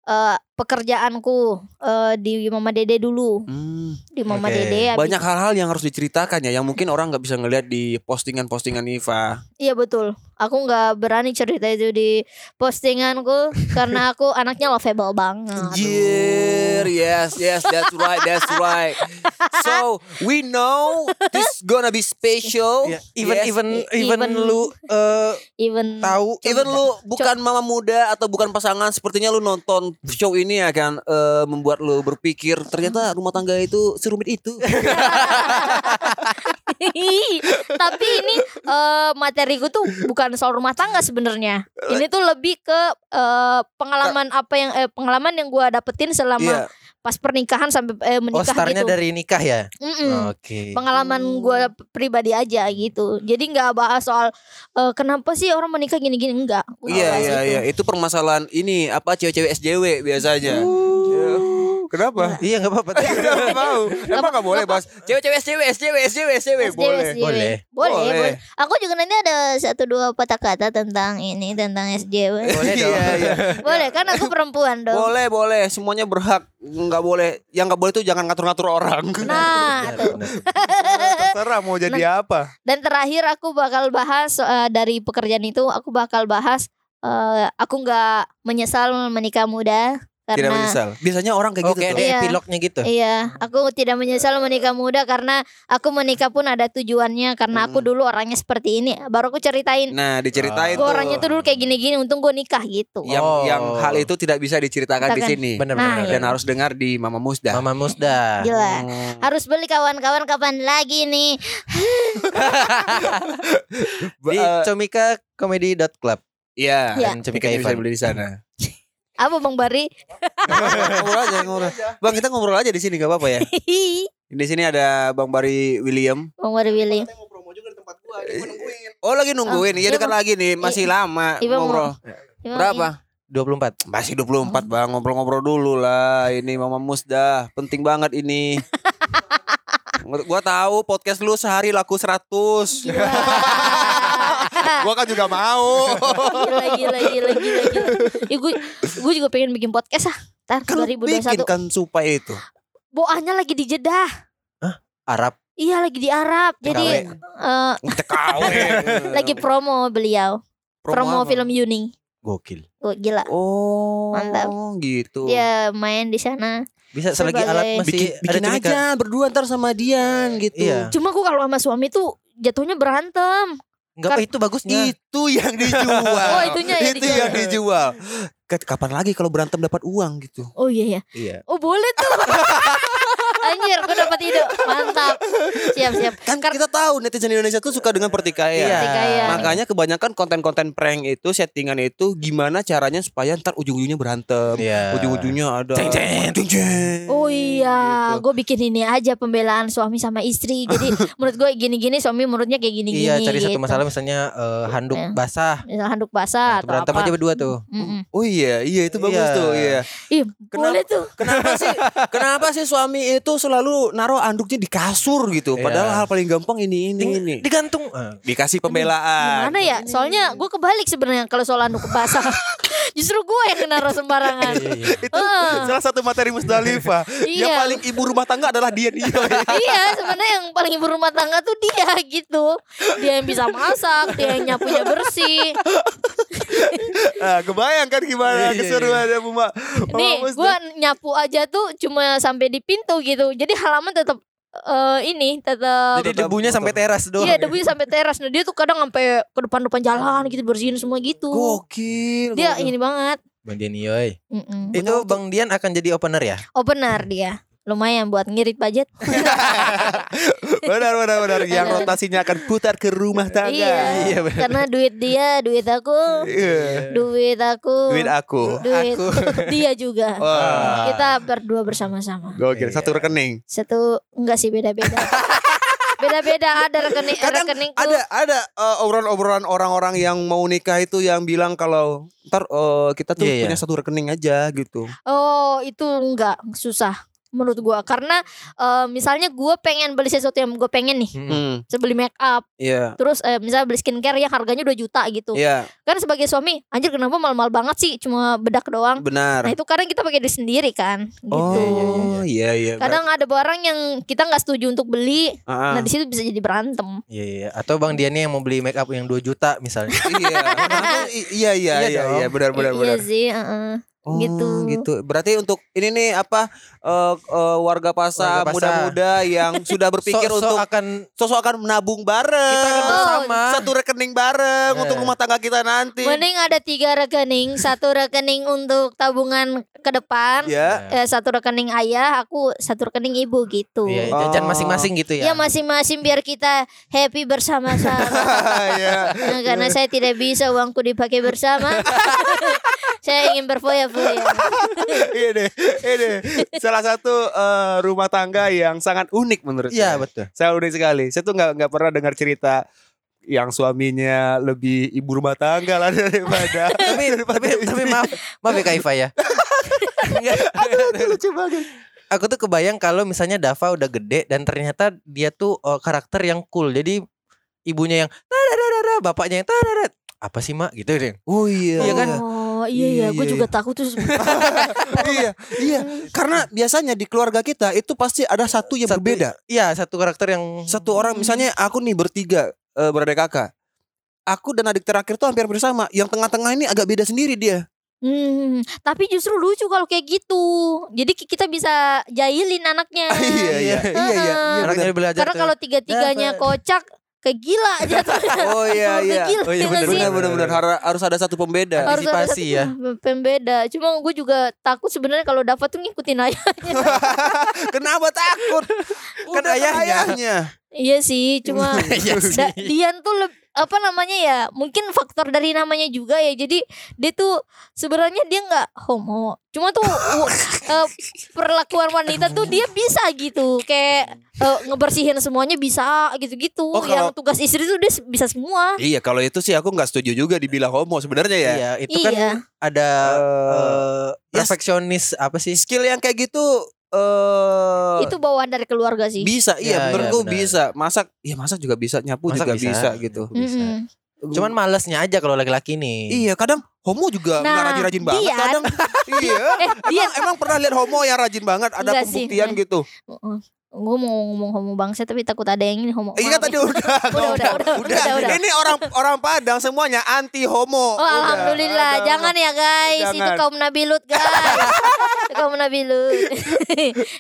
S2: eh, pekerjaanku eh, di Mama Dede dulu.
S1: Hmm.
S2: Di Mama
S3: Oke.
S2: Dede. habis-
S1: Banyak hal-hal yang harus diceritakan ya, yang mungkin orang nggak bisa ngelihat di postingan-postingan Iva.
S2: Iya betul. Aku nggak berani cerita itu di postinganku *laughs* karena aku anaknya lovable banget.
S1: Yeah, yes, yes, that's right, that's right. So we know this gonna be special.
S3: Ya, even
S1: Yes.
S3: even
S2: I-
S3: even
S2: even-
S3: lu eh,
S2: Even
S3: tahu
S1: Even lu bukan mama muda atau bukan pasangan, sepertinya lu nonton show ini akan eh, membuat lu berpikir ternyata rumah tangga itu serumit itu. *laughs*
S2: Tapi ini eh, materiku tuh bukan soal rumah tangga sebenarnya. Ini tuh lebih ke eh, pengalaman apa yang eh, pengalaman yang gua dapetin selama
S1: Iya.
S2: Pas pernikahan sampai eh,
S3: Oh,
S2: menikah
S3: startnya
S2: gitu.
S3: dari nikah ya?
S2: Mm-mm.
S3: Oke.
S2: Pengalaman gua pribadi aja gitu. Jadi nggak bahas soal eh, kenapa sih orang menikah gini-gini enggak.
S1: Iya iya
S2: itu.
S1: iya, itu permasalahan ini apa cewek-cewek SJW biasanya. Ya. Kenapa?
S3: Iya nggak apa-apa. *laughs*
S1: Enggak mau. Emang enggak boleh bahas cewek-cewek SJW, SJW, SJW, SJW boleh.
S3: Boleh.
S2: Boleh. Aku juga nanti ada satu dua patah kata tentang ini tentang SJW.
S3: Boleh dong.
S1: Iya iya.
S2: boleh kan aku perempuan dong.
S1: Boleh, boleh. Semuanya berhak. Enggak boleh. Yang enggak boleh itu jangan ngatur-ngatur orang.
S2: Nah, tuh.
S1: Terserah mau jadi apa.
S2: Dan terakhir aku bakal bahas eh, dari pekerjaan itu aku bakal bahas eh, aku nggak menyesal menikah muda
S1: Tidak
S2: karena
S1: menyesal. Biasanya orang kayak
S3: Oke,
S1: gitu tuh.
S3: ada
S2: Iya.
S3: epilognya gitu.
S2: Iya, aku tidak menyesal menikah muda karena aku menikah pun ada tujuannya karena aku
S1: Hmm.
S2: dulu orangnya seperti ini. Baru aku ceritain,
S1: Nah, diceritain
S2: gue
S1: tuh.
S2: orangnya tuh dulu kayak gini-gini, untung gue nikah gitu.
S1: yang
S3: Oh.
S1: yang hal itu tidak bisa diceritakan di
S2: Ceritakan.
S1: sini.
S3: Benar
S2: Nah, iya.
S1: Dan harus dengar di Mama Musda.
S3: Mama Musda. *laughs*
S2: Gila.
S1: Hmm.
S2: Harus beli kawan-kawan kapan lagi nih? *laughs*
S3: Di
S1: Eh,
S3: comikacomedy.club.
S1: Iya,
S2: Iya.
S1: dan
S3: Comika
S1: bisa beli di sana.
S2: Apa Bang Bari?
S1: ngobrol aja, *laughs* ngobrol. Bang, kita ngobrol aja di sini gak apa-apa ya. *laughs* Di sini ada Bang Bari William.
S2: Bang Bari Willy.
S1: Oh, lagi nungguin. Iya,
S2: iya,
S1: dekat
S2: Bang.
S1: lagi nih, masih lama
S2: Iya, Bang,
S1: ngobrol.
S2: Gimana?
S1: Berapa?
S3: 24.
S1: Masih 24 bang ngobrol-ngobrol dulu lah ini Mama Musda penting banget ini. *laughs* gua tahu podcast lu sehari laku 100. *laughs* gua kan juga mau.
S2: gila gila gila gila. Ya, gue gue juga pengen bikin podcast ah. Ntar
S1: kan lu bikin
S2: 2021.
S1: kan supaya itu.
S2: Boahnya lagi di Jeddah.
S3: Arab.
S2: Iya lagi di Arab. Jadi eh, *laughs*
S1: TKW. *laughs*
S2: lagi promo beliau. Promo,
S1: apa?
S2: film Yuni.
S3: Gokil.
S2: Oh, gila.
S1: Oh,
S2: Mantap.
S1: gitu.
S2: Dia main di sana.
S3: Bisa selagi
S2: Sebagai-
S3: alat masih
S1: bikin bikin aja berdua ntar sama Dian gitu.
S3: Iya.
S2: Cuma gue kalau sama suami tuh jatuhnya berantem.
S3: Enggak apa itu bagusnya.
S1: Itu yang dijual.
S2: Oh, itunya yang
S1: itu
S2: dijual.
S1: yang dijual. Kapan lagi kalau berantem dapat uang gitu?
S2: Oh iya ya.
S3: Iya.
S2: Oh boleh tuh. *laughs* Anjir, gue dapat ide. Mantap. Siap siap.
S1: Kan kita tahu netizen Indonesia tuh suka dengan pertikaian.
S3: Iya.
S2: Pertikaian.
S1: Makanya kebanyakan konten-konten prank itu settingan itu gimana caranya supaya ntar ujung-ujungnya berantem.
S3: Iya.
S1: Ujung-ujungnya ada
S3: Ceng, ceng.
S1: Ceng, ceng.
S2: Oh iya,
S1: Gitu.
S2: gue bikin ini aja pembelaan suami sama istri. Jadi *laughs* menurut gue gini-gini, suami menurutnya kayak gini-gini.
S3: Iya, cari satu
S2: gitu.
S3: masalah misalnya eh, handuk
S2: Iya.
S3: basah.
S2: Misal handuk basah
S3: Nah,
S2: atau
S3: berantem
S2: apa.
S3: aja berdua tuh.
S2: Mm-mm.
S1: Oh iya, iya itu bagus
S3: Iya.
S1: tuh, iya.
S2: Ih,
S1: Kenapa-
S2: boleh tuh.
S1: Kenapa sih? Kenapa sih suami itu selalu naruh anduknya di kasur gitu?
S3: Iya.
S1: Padahal hal paling gampang ini ini
S3: Ding-
S1: ini.
S3: Digantung. Eh,
S1: Dikasih pembelaan.
S2: Gimana ya? Soalnya gue kebalik sebenarnya kalau soal handuk basah. *laughs* Justru gue yang naruh sembarangan.
S3: iya, iya.
S1: itu
S2: Ah.
S1: salah satu materi Musdalifah. Yang
S2: Iya.
S1: paling ibu rumah tangga adalah dia dia. *laughs*
S2: iya, sebenarnya yang paling ibu rumah tangga tuh dia gitu. Dia yang bisa masak, dia yang nyapunya bersih.
S1: Nah, kebayang kan gimana
S3: Iya, iya,
S1: keseruannya Bu Ma.
S2: Nih, gue nyapu aja tuh cuma sampai di pintu gitu. Jadi halaman tetap eh, ini tetap
S3: Jadi debunya sampai teras doang.
S2: Iya debunya sampai teras Nah dia tuh kadang sampai ke depan-depan jalan gitu Bersihin semua gitu
S1: Gokil.
S2: Dia
S1: gokil.
S2: ini banget
S3: Bang Dian Yoy.
S2: Mm-mm.
S3: Itu Bang Dian akan jadi opener ya?
S2: Opener dia Lumayan buat ngirit budget *laughs*
S1: benar benar benar yang rotasinya akan putar ke rumah tangga.
S2: Iya
S3: Iya, benar.
S2: Karena duit dia Duit aku
S1: Iya.
S2: Duit aku
S1: Duit aku.
S2: Duit
S3: Aku. *laughs*
S2: dia juga
S1: Wah.
S2: Kita berdua bersama-sama
S1: Gokil,
S3: Iya.
S1: satu rekening.
S2: Satu Enggak sih beda-beda *laughs* Beda-beda ada rekening
S1: Kadang
S2: rekeningku
S1: Ada ada eh, obrolan-obrolan orang-orang yang mau nikah itu yang bilang kalau ntar eh, kita tuh
S3: Iya, iya.
S1: punya satu rekening aja gitu.
S2: Oh itu enggak Susah Menurut gua Karena eh, Misalnya gua pengen beli sesuatu yang gue pengen nih
S3: Hmm.
S1: Hmm,
S2: beli make up
S1: iya.
S2: Terus eh, misalnya beli skincare yang harganya 2 juta gitu
S1: Iya,
S2: Kan sebagai suami Anjir kenapa mahal-mahal banget sih Cuma bedak doang
S1: benar.
S2: Nah itu kadang kita pakai duit sendiri kan gitu
S1: Oh, iya iya.
S2: Kadang ada barang yang kita nggak setuju untuk beli
S1: Ah,
S2: Nah di situ bisa jadi berantem
S3: Iya, iya. Atau Bang Dian nih yang mau beli make up yang 2 juta misalnya.
S1: iya. Iya *laughs* iya
S3: Iya
S1: iya iya benar benar
S2: Iya
S1: benar.
S2: sih heeh.
S1: Oh,
S2: gitu.
S1: gitu. Berarti untuk ini nih apa eh, eh, warga pasar muda-muda yang *laughs* sudah berpikir
S3: So- so
S1: untuk
S3: akan
S1: sosok akan menabung bareng.
S3: kita akan
S2: Oh,
S3: bersama.
S1: Satu rekening bareng
S3: Eh.
S1: untuk rumah tangga kita nanti.
S2: Mending ada tiga rekening Satu rekening untuk tabungan ke depan
S1: Ya.
S2: eh, Satu rekening ayah Aku satu rekening ibu gitu
S3: Iya, jajan
S1: Oh.
S3: masing-masing gitu ya.
S2: Ya masing-masing biar kita happy bersama-sama *laughs*
S1: ya.
S2: Nah, karena saya tidak bisa uangku dipakai bersama. *laughs* saya ingin berfoya-foya. *laughs*
S1: ini ini salah satu eh, rumah tangga yang sangat unik menurut
S3: Iya,
S1: saya.
S3: betul.
S1: Saya unik sekali. Saya tuh nggak nggak pernah dengar cerita yang suaminya lebih ibu rumah tangga lah *laughs* daripada *laughs*
S3: tapi
S1: daripada
S3: tapi tapi
S1: istri.
S3: maaf maaf ya Kak Iva ya. Enggak.
S1: lucu banget.
S3: Aku tuh kebayang kalau misalnya Dava udah gede dan ternyata dia tuh eh, karakter yang cool. Jadi ibunya yang tadadadada, bapaknya yang. Apa sih, Mak? Gitu deh.
S1: Oh iya.
S3: Iya kan?
S2: Oh
S1: Iya,
S2: iya iya,
S1: iya,
S2: gue juga
S1: iya.
S2: takut tuh. *laughs*
S1: iya, iya. Karena *laughs* biasanya di keluarga kita itu pasti ada satu yang
S3: Satu-
S1: berbeda.
S3: Iya, satu karakter yang
S1: Satu orang misalnya aku nih bertiga eh, beradik kakak. Aku dan adik terakhir tuh hampir bersama. Yang tengah-tengah ini agak beda sendiri dia.
S2: Hmm, tapi justru lucu kalau kayak gitu. Jadi ki- kita bisa jahilin anaknya. *laughs*
S1: iya, iya, iya, iya, iya.
S3: anaknya belajar
S2: Karena kalau tiga-tiganya
S3: Dapat.
S2: kocak kayak gila jatuhnya. *laughs*
S1: Oh iya, iya.
S2: gila,
S3: Oh iya,
S2: ya
S3: benar?
S1: Benar, benar, benar. Har- Harus ada satu pembeda.
S3: Harus-
S2: ada satu
S3: ya.
S2: pem- pembeda. Cuma gue juga takut sebenarnya kalau dapat tuh ngikutin ayahnya. *laughs*
S1: Kenapa takut? *laughs*
S3: Kan ayahnya.
S2: iya sih, cuma
S3: Iya sih.
S2: Da- Dian tuh apa namanya ya mungkin faktor dari namanya juga ya jadi dia tuh sebenarnya dia nggak homo cuma tuh u- *laughs* eh, perlakuan wanita tuh dia bisa gitu kayak eh, ngebersihin semuanya bisa gitu-gitu
S1: Oh,
S2: yang
S1: kalau-
S2: tugas istri tuh dia bisa semua
S1: Iya, kalau itu sih aku nggak setuju juga dibilang homo sebenarnya ya.
S3: Iya, itu kan
S2: Iya.
S3: ada
S1: Eh,
S3: eh,
S1: ya,
S3: perfeksionis apa sih?
S1: skill yang kayak gitu eh
S2: itu bawaan dari keluarga sih
S1: bisa
S3: Iya,
S1: iya menurutku
S3: iya, benar.
S1: bisa masak iya masak juga bisa nyapu
S3: Masak
S1: juga bisa,
S3: bisa.
S1: gitu
S3: Bisa.
S2: Mm-mm.
S3: Cuman malesnya aja kalau laki-laki nih.
S1: iya kadang homo juga nggak
S2: Nah,
S1: rajin-rajin banget kadang *laughs* iya
S2: eh
S1: emang, emang pernah lihat homo yang rajin banget ada
S2: Enggak sih.
S1: pembuktian gitu
S2: Uh-uh. Gue mau ngomong homo bangsa tapi takut ada yang ini homo.
S1: Iya
S2: Maaf
S1: tadi udah,
S2: Udah,
S1: ngomong.
S2: udah, udah, udah, udah.
S1: Ini orang orang Padang semuanya anti homo.
S2: Oh,
S1: Udah.
S2: alhamdulillah.
S1: Aduh.
S2: Jangan ya guys, itu
S1: Jangan.
S2: kaum nabilut guys. *laughs* Itu kaum nabilut.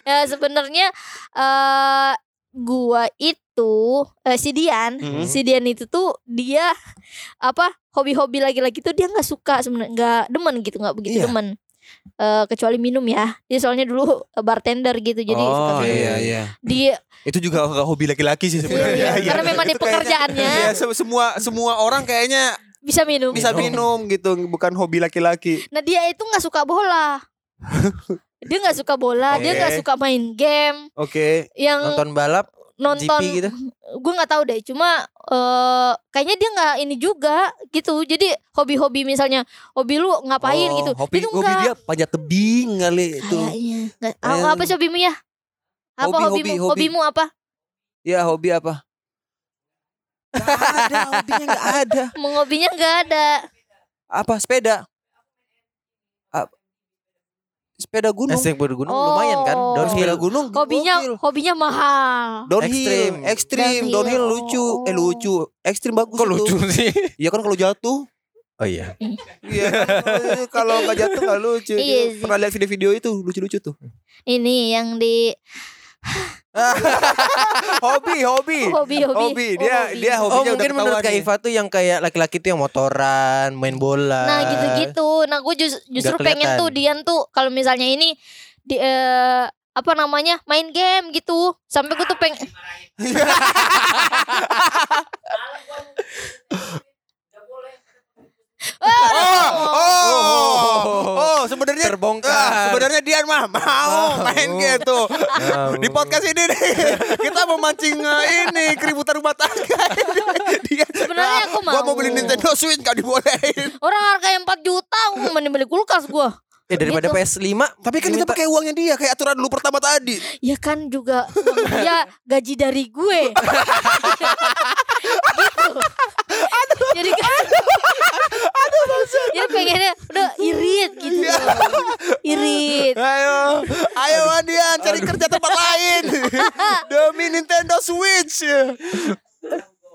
S2: ya *laughs* sebenarnya eh gua itu eh, si Dian,
S1: Mhm.
S2: si Dian itu tuh dia apa hobi-hobi lagi-lagi tuh dia nggak suka sebenarnya nggak demen gitu nggak begitu
S1: Iya.
S2: demen. Eh, kecuali minum ya. Dia soalnya dulu eh, bartender gitu jadi
S1: Oh iya iya.
S2: Dia
S1: Itu juga gak hobi laki-laki sih sebenarnya.
S2: Iya, iya. Karena memang di
S1: Itu
S2: pekerjaannya.
S1: Iya, se- semua semua orang kayaknya
S2: bisa minum.
S1: bisa minum gitu, bukan hobi laki-laki.
S2: Nah dia itu nggak suka bola. *laughs* dia nggak suka bola, dia nggak suka main game.
S1: Oke.
S2: Yang
S3: Nonton balap
S2: nonton,
S3: GP gitu.
S2: gue nggak tahu deh. Cuma eh kayaknya dia nggak ini juga gitu. Jadi hobi-hobi misalnya, hobi lu ngapain
S1: Oh,
S2: gitu.
S1: Hobi,
S2: itu
S1: hobi dia panjat tebing kali itu.
S2: Kayaknya nggak.
S1: Eh,
S2: Apa, sih hobimu ya? Apa
S1: hobi,
S2: hobimu?
S1: hobi, hobi.
S2: Hobimu apa?
S1: Ya hobi apa? Gak ada, hobinya gak ada. *laughs*
S2: Mau hobinya nggak ada.
S1: Apa sepeda? Sepeda gunung.
S3: Estek bergunung
S2: Oh.
S3: lumayan kan?
S2: Oh.
S1: Sepeda
S3: Downhill.
S1: gunung.
S2: Hobinya
S1: gokil.
S2: hobinya mahal.
S1: Downhill,
S3: Ekstrim.
S1: ekstrim,
S2: Downhill,
S1: downhill lucu,
S2: oh.
S1: eh lucu, ekstrim bagus.
S3: Kok
S1: itu.
S3: lucu sih?
S1: Iya kan kalau jatuh,
S3: Oh iya.
S1: iya. eh, kalau nggak jatuh nggak lucu.
S2: Iya.
S1: Pernah lihat video-video itu lucu-lucu tuh.
S2: Ini yang di *laughs*
S1: hobi, hobi,
S2: hobi hobi.
S1: hobi. Dia
S2: Oh,
S1: dia
S3: Oh
S1: hobinya udah
S3: mungkin menurut
S1: ketahuan
S3: Kak. Iva tuh yang kayak laki-laki tuh yang motoran, main bola.
S2: Nah gitu-gitu. Nah gue justru
S3: Nggak
S2: pengen
S3: kelihatan.
S2: tuh Dian tuh kalau misalnya ini di eh, apa namanya main game gitu. Sampai gue tuh pengen. *laughs* *laughs*
S1: Oh, oh, oh, sebenarnya
S3: Terbongkar.
S1: ah, sebenarnya Dian mah mau main gitu. Di podcast ini nih kita memancing eh, ini keributan rumah tangga. Dia,
S2: Sebenarnya aku
S1: Gua mau
S2: mau.
S1: beli Nintendo Switch gak dibolehin.
S2: Orang harganya 4 juta, gue mending beli kulkas gue.
S3: Eh daripada
S2: Gitu.
S3: PS5
S1: Tapi kan kita pakai uangnya dia kayak aturan dulu pertama tadi.
S2: Ya kan juga dia gaji dari gue. *laughs* gitu. Jadi kan Jadi pengennya udah irit gitu.
S1: Iya.
S2: loh. Irit.
S1: Ayo, ayo Dian cari kerja tempat lain demi Nintendo Switch.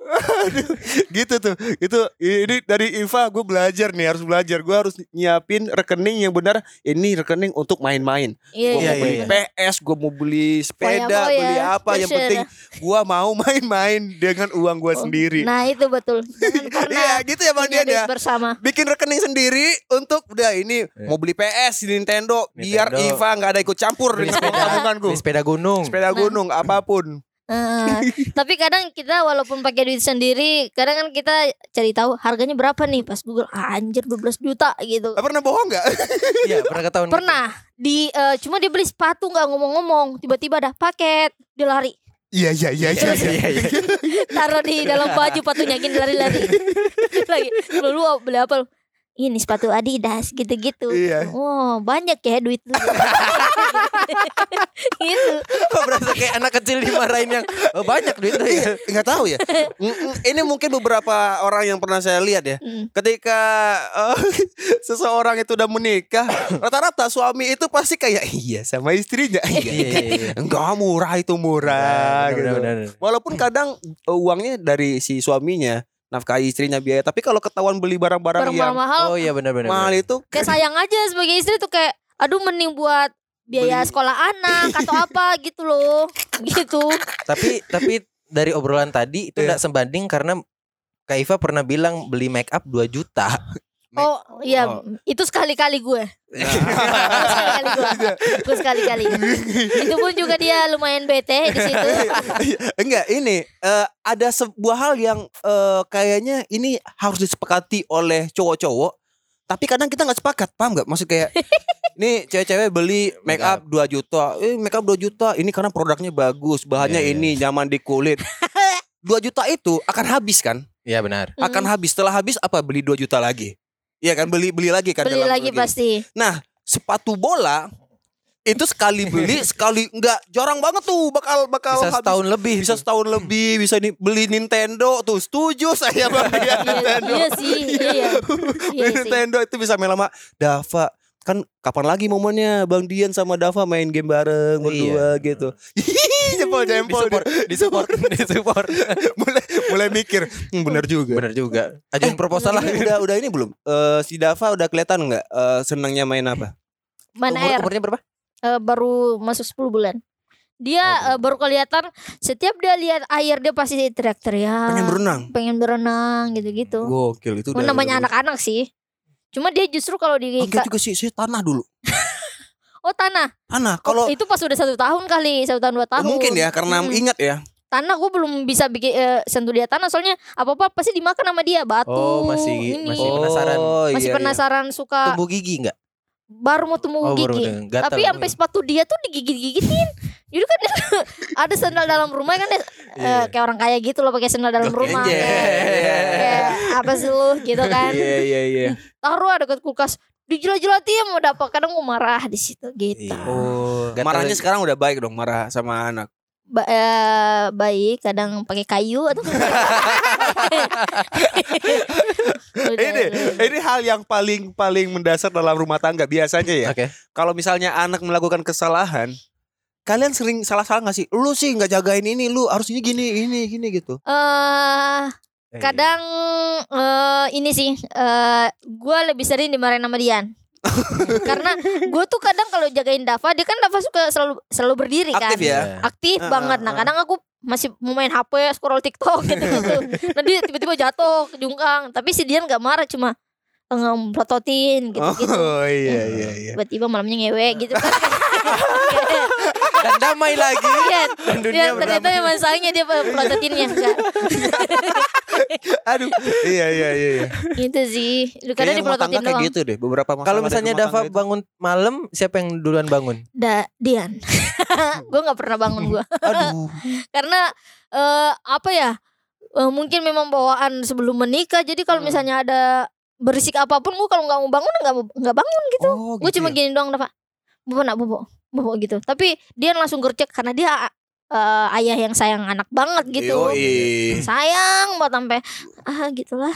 S1: Aduh, gitu tuh itu ini dari Iva gue belajar nih harus belajar gue harus nyiapin rekening yang benar ini rekening untuk main-main
S2: Iya,
S1: gue
S2: iya,
S1: mau beli
S3: iya.
S1: PS gue mau beli sepeda beli apa yang penting gue mau main-main dengan uang gue sendiri
S2: Nah itu betul. *laughs*
S1: Iya gitu ya bang Dian ya
S2: bersama.
S1: bikin rekening sendiri untuk udah ini mau beli PS di Nintendo, biar
S3: Nintendo.
S1: Iva nggak ada ikut campur
S3: beli
S1: dengan uang
S3: sepeda,
S1: tabunganku
S3: beli sepeda gunung.
S1: sepeda gunung apa pun
S2: Eh, *laughs* tapi kadang kita walaupun pakai duit sendiri, kadang kan kita cari tahu harganya berapa nih pas Google ah, anjir 12 juta gitu.
S1: Pernah bohong nggak
S3: Iya, *laughs* pernah ketahuan.
S2: Pernah di eh, cuma dia beli sepatu nggak ngomong-ngomong, tiba-tiba ada paket, dia lari.
S1: iya iya iya
S3: Iya, iya, iya.
S2: Taruh di dalam baju patunya gini lari-lari. *laughs* Lagi, lu, lu beli apa lu? Ini sepatu Adidas gitu-gitu.
S1: Iya.
S2: Oh, banyak ya duit lu. *laughs* gitu.
S3: Kok berasa kayak anak kecil dimarahin yang oh, banyak duitnya ya.
S1: nggak tahu ya Mm-mm. ini mungkin beberapa orang yang pernah saya lihat ya
S2: Mm.
S1: ketika eh, *laughs* seseorang itu udah menikah rata-rata suami itu pasti kayak iya sama istrinya iya,
S3: Iya, iya, iya.
S1: enggak murah itu murah
S3: Benar,
S1: gitu.
S3: benar, benar.
S1: Walaupun kadang uh, uangnya dari si suaminya nafkahi istrinya biaya, tapi kalau ketahuan beli barang-barang
S2: Barang
S1: yang
S2: mahal
S3: Oh iya benar benar.
S1: mahal itu
S2: kayak sayang aja sebagai istri tuh kayak aduh mending buat biaya
S1: Beli.
S2: sekolah anak atau *laughs* apa gitu loh gitu
S3: Tapi tapi dari obrolan tadi itu
S1: Iya.
S3: enggak sebanding karena Kak Iva pernah bilang beli make up 2 juta.
S2: Oh iya.
S1: Oh.
S2: itu sekali-kali gue. Itu sekali-kali. Gue gue sekali-kali. Itu pun juga dia lumayan bete di situ. *laughs*
S1: Enggak ini eh, ada sebuah hal yang eh, kayaknya ini harus disepakati oleh cowok-cowok tapi kadang kita nggak sepakat paham nggak? Maksud kayak *laughs* ini cewek-cewek beli make up 2 juta. Eh make up 2 juta ini karena produknya bagus bahannya
S3: Iya, iya.
S1: ini nyaman di kulit. *laughs* 2 juta itu akan habis kan?
S3: Iya benar.
S1: akan habis. Setelah habis apa? Beli 2 juta lagi Iya kan beli beli lagi kan
S2: beli
S1: dalam
S2: lagi
S1: negeri.
S2: pasti.
S1: Nah, sepatu bola itu sekali beli *laughs* sekali enggak jarang banget tuh bakal bakal
S3: Bisa
S1: habis.
S3: setahun lebih.
S1: bisa setahun lebih bisa nih beli Nintendo tuh. Setuju saya *laughs* bang ya,
S2: iya,
S1: Nintendo.
S2: Iya sih iya. Iya. *laughs*
S1: Beli
S2: iya sih.
S1: Nintendo itu bisa main lama. Dava kan kapan lagi momennya Bang Dian sama Dava main game bareng berdua gitu jempol jempol
S3: Disupport, disupport, disupport. *laughs* *laughs*
S1: mulai mulai mikir hmm, bener juga
S3: Bener juga. Ajuin proposal lah.
S1: Ini udah udah ini belum Eh, si Dava udah kelihatan nggak eh, senangnya main apa
S2: Mana
S3: Umur,
S2: air
S3: umurnya berapa?
S2: eh, baru masuk 10 bulan. Dia
S3: Oh,
S2: eh, baru kelihatan setiap dia lihat air dia pasti teriak-teriak.
S1: pengen berenang
S2: pengen berenang gitu-gitu.
S1: gokil itu
S2: Oh,
S1: udah-
S2: namanya anak-anak sih. Cuma dia justru kalau di
S1: Enggak juga sih saya tanah dulu *laughs*
S2: oh tanah.
S1: tanah
S2: Kalau
S1: kalau
S2: itu pas udah satu tahun kali, satu tahun dua
S1: Oh,
S2: tahun.
S1: mungkin ya karena
S2: Hmm.
S1: ingat ya
S2: tanah gue belum bisa bikin eh, sentuh dia tanah soalnya apa apa pasti dimakan sama dia batu.
S3: Oh, masih-
S2: ini.
S3: masih penasaran.
S1: Oh,
S2: Masih
S1: iya, iya.
S2: penasaran suka
S3: Tumbuh gigi enggak?
S2: baru mau tumbuh
S3: Oh,
S2: gigi.
S3: gatal.
S2: Tapi sampai sepatu dia tuh digigit-gigitin. Jadi kan *laughs* ada sandal dalam rumah kan dia, eh,
S3: Iya.
S2: kayak orang kaya gitu loh pakai sandal dalam rumah.
S1: Iya.
S2: Kayak apa sih lu gitu kan.
S1: Iya iya iya.
S2: Taruh ada dekat kulkas. Dijilat-jilatin mau dapat kadang gue marah di situ gitu.
S3: Iya.
S1: Oh, marahnya
S3: lagi.
S1: sekarang udah baik dong marah sama anak.
S2: Ba- eh, baik kadang pakai kayu atau *laughs* Udah,
S1: ini
S2: udah.
S1: ini hal yang paling paling mendasar dalam rumah tangga biasanya ya.
S3: Oke.
S1: Kalau misalnya anak melakukan kesalahan, kalian sering salah-salah nggak sih? Lu sih nggak jagain ini, lu harusnya gini, ini, gini gitu.
S2: eh kadang eh ini sih eh gue lebih sering dimarahin sama Dian. *laughs* Karena gue tuh kadang kalau jagain Dava dia kan Dava suka selalu selalu berdiri kan.
S1: Aktif ya.
S2: aktif
S1: Ah,
S2: banget.
S1: Ah,
S2: nah kadang aku masih mau main HP scroll TikTok gitu. Gitu nah dia tiba-tiba jatuh jungkang. Tapi si Dian nggak marah cuma ngeprototin gitu gitu
S1: Oh iya iya iya.
S2: tiba-tiba malamnya ngewe gitu kan *laughs*
S3: Dan damai lagi.
S2: Iya,
S3: Dan dunia
S2: dia ternyata
S3: berdamai.
S2: yang masalahnya dia prototinnya enggak *laughs*
S1: Aduh. iya iya iya. iya.
S2: gitu sih kadang
S1: Kayaknya rumah tangga
S2: diprototin
S1: kayak
S2: doang
S1: gitu deh. Beberapa masalah
S3: Kalau misalnya Dava
S1: itu.
S3: bangun malam, siapa yang duluan bangun?
S2: da Dian *laughs* gue nggak pernah bangun gue
S3: Aduh. *laughs*
S2: karena eh apa ya eh, mungkin memang bawaan sebelum menikah jadi kalau
S1: Hmm.
S2: misalnya ada berisik apa pun gue kalau nggak mau bangun nggak mau nggak bangun gitu
S1: Oh,
S2: gue cuma
S1: ya?
S2: gini doang Pak bobo nak bobo bobo gitu tapi dia langsung gercek karena dia eh, ayah yang sayang anak banget gitu
S1: Yoi.
S2: sayang banget sampai ah gitulah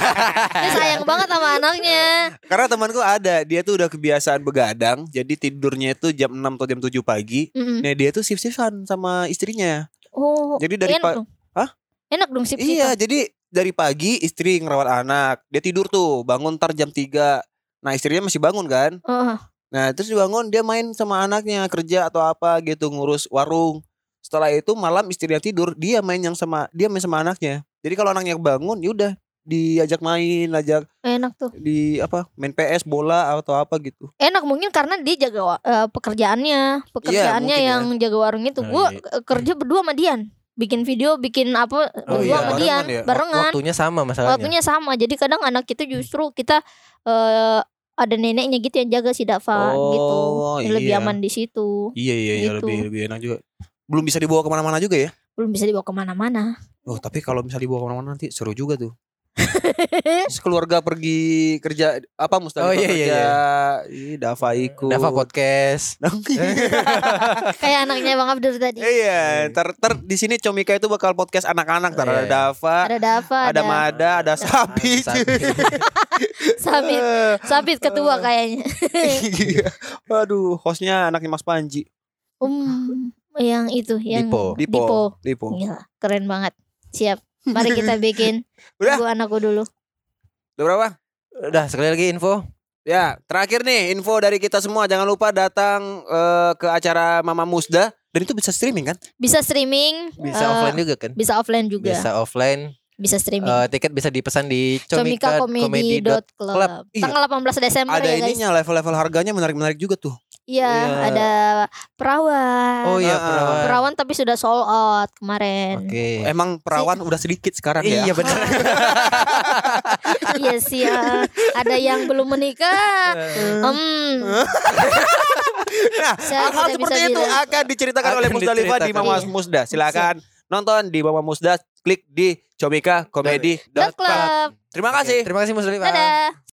S2: *laughs* dia sayang banget sama anaknya
S1: Karena temanku ada, dia tuh udah kebiasaan begadang, jadi tidurnya itu jam 6 atau jam 7 pagi.
S2: Mm-mm.
S1: Nah, dia tuh shift-shiftan sama istrinya.
S2: oh
S1: Jadi dari
S2: enak dong
S1: Hah?
S2: enak dong sip
S1: Iya, jadi dari pagi istri ngerawat anak. Dia tidur tuh, bangun ntar jam 3. Nah, istrinya masih bangun kan?
S2: oh,
S1: Nah, terus dibangun dia main sama anaknya, kerja atau apa gitu, ngurus warung. Setelah itu malam istrinya tidur, dia main yang sama dia main sama anaknya. Jadi kalau anaknya bangun, yaudah diajak main, ajak
S2: enak tuh
S1: di apa main PS bola atau apa gitu.
S2: enak mungkin karena dia jaga eh, pekerjaannya pekerjaannya
S1: ya.
S2: yang jaga warung itu
S3: Oh,
S2: gue
S3: iya.
S2: kerja berdua sama Dian bikin video bikin apa
S3: Oh,
S2: berdua
S3: iya.
S2: sama
S1: Barengan
S2: Dian
S1: ya?
S2: barengan
S3: Waktunya sama masalahnya.
S2: waktunya sama jadi kadang anak kita justru kita eh ada neneknya gitu yang jaga si Dava gitu
S1: Oh,
S2: lebih
S1: iya.
S2: aman di situ
S1: Iya iya iya
S2: Gitu.
S1: lebih lebih enak juga. Belum bisa dibawa ke mana-mana juga ya?
S2: belum bisa dibawa ke mana-mana
S1: Oh tapi kalau bisa dibawa ke mana-mana nanti seru juga tuh. *laughs* Keluarga pergi kerja apa Mustalifah
S3: Oh, iya, iya,
S1: kerja Ih, Dava ikut.
S3: Dava podcast. *laughs* *laughs*
S2: kayak anaknya Bang Abdur tadi
S1: Iya, ntar, ntar di sini Comika itu bakal podcast anak-anak.
S3: Iya,
S1: ada
S3: iya.
S1: Dava,
S2: ada Dava
S1: ada
S2: ada
S1: Mada, ada Sapi.
S3: Sapi.
S2: Sabit Sabit ketua kayaknya
S1: Iya. Waduh, hostnya anaknya Mas Panji.
S2: um yang itu yang
S3: Dipo.
S1: Dipo.
S2: Dipo.
S1: Dipo.
S2: Gila, keren banget. Siap. Mari kita *laughs* bikin
S1: Udah?
S2: Ibu anakku dulu.
S1: Udah berapa?
S3: Udah sekali lagi info.
S1: Ya, terakhir nih info dari kita semua. Jangan lupa datang eh, ke acara Mama Musda dan itu bisa streaming kan?
S2: Bisa streaming,
S3: Bisa
S2: eh,
S3: offline juga kan?
S2: bisa offline juga. Bisa,
S3: Bisa
S2: streaming.
S3: Eh, tiket bisa dipesan di
S2: Comikakomedi.club.
S3: Club.
S1: Iya.
S2: Tanggal 18 Desember
S1: ada
S2: ya guys.
S1: ininya level-level harganya menarik-menarik juga tuh.
S2: Iya,
S3: Iya.
S2: ada perawan.
S3: Oh iya
S1: Ah,
S3: perawan.
S2: Perawan tapi sudah sold out kemarin.
S3: Oke.
S1: Emang perawan udah sedikit sekarang ya.
S3: Iya benar. *laughs*
S2: iya sih ya. Ada yang belum menikah. Hmm. *laughs*
S1: Nah,
S2: Saya
S1: hal-hal
S2: tidak
S1: seperti
S2: bisa
S1: itu
S2: bilang.
S1: akan diceritakan
S3: Akan
S1: oleh Musdalifah di. Mama
S2: Iya.
S1: Musda. Silakan nonton di Mama Musda, klik di Comika Komedi.
S2: Dot club.
S1: Terima kasih.
S3: Terima kasih Mas Dalifah.
S2: Dadah.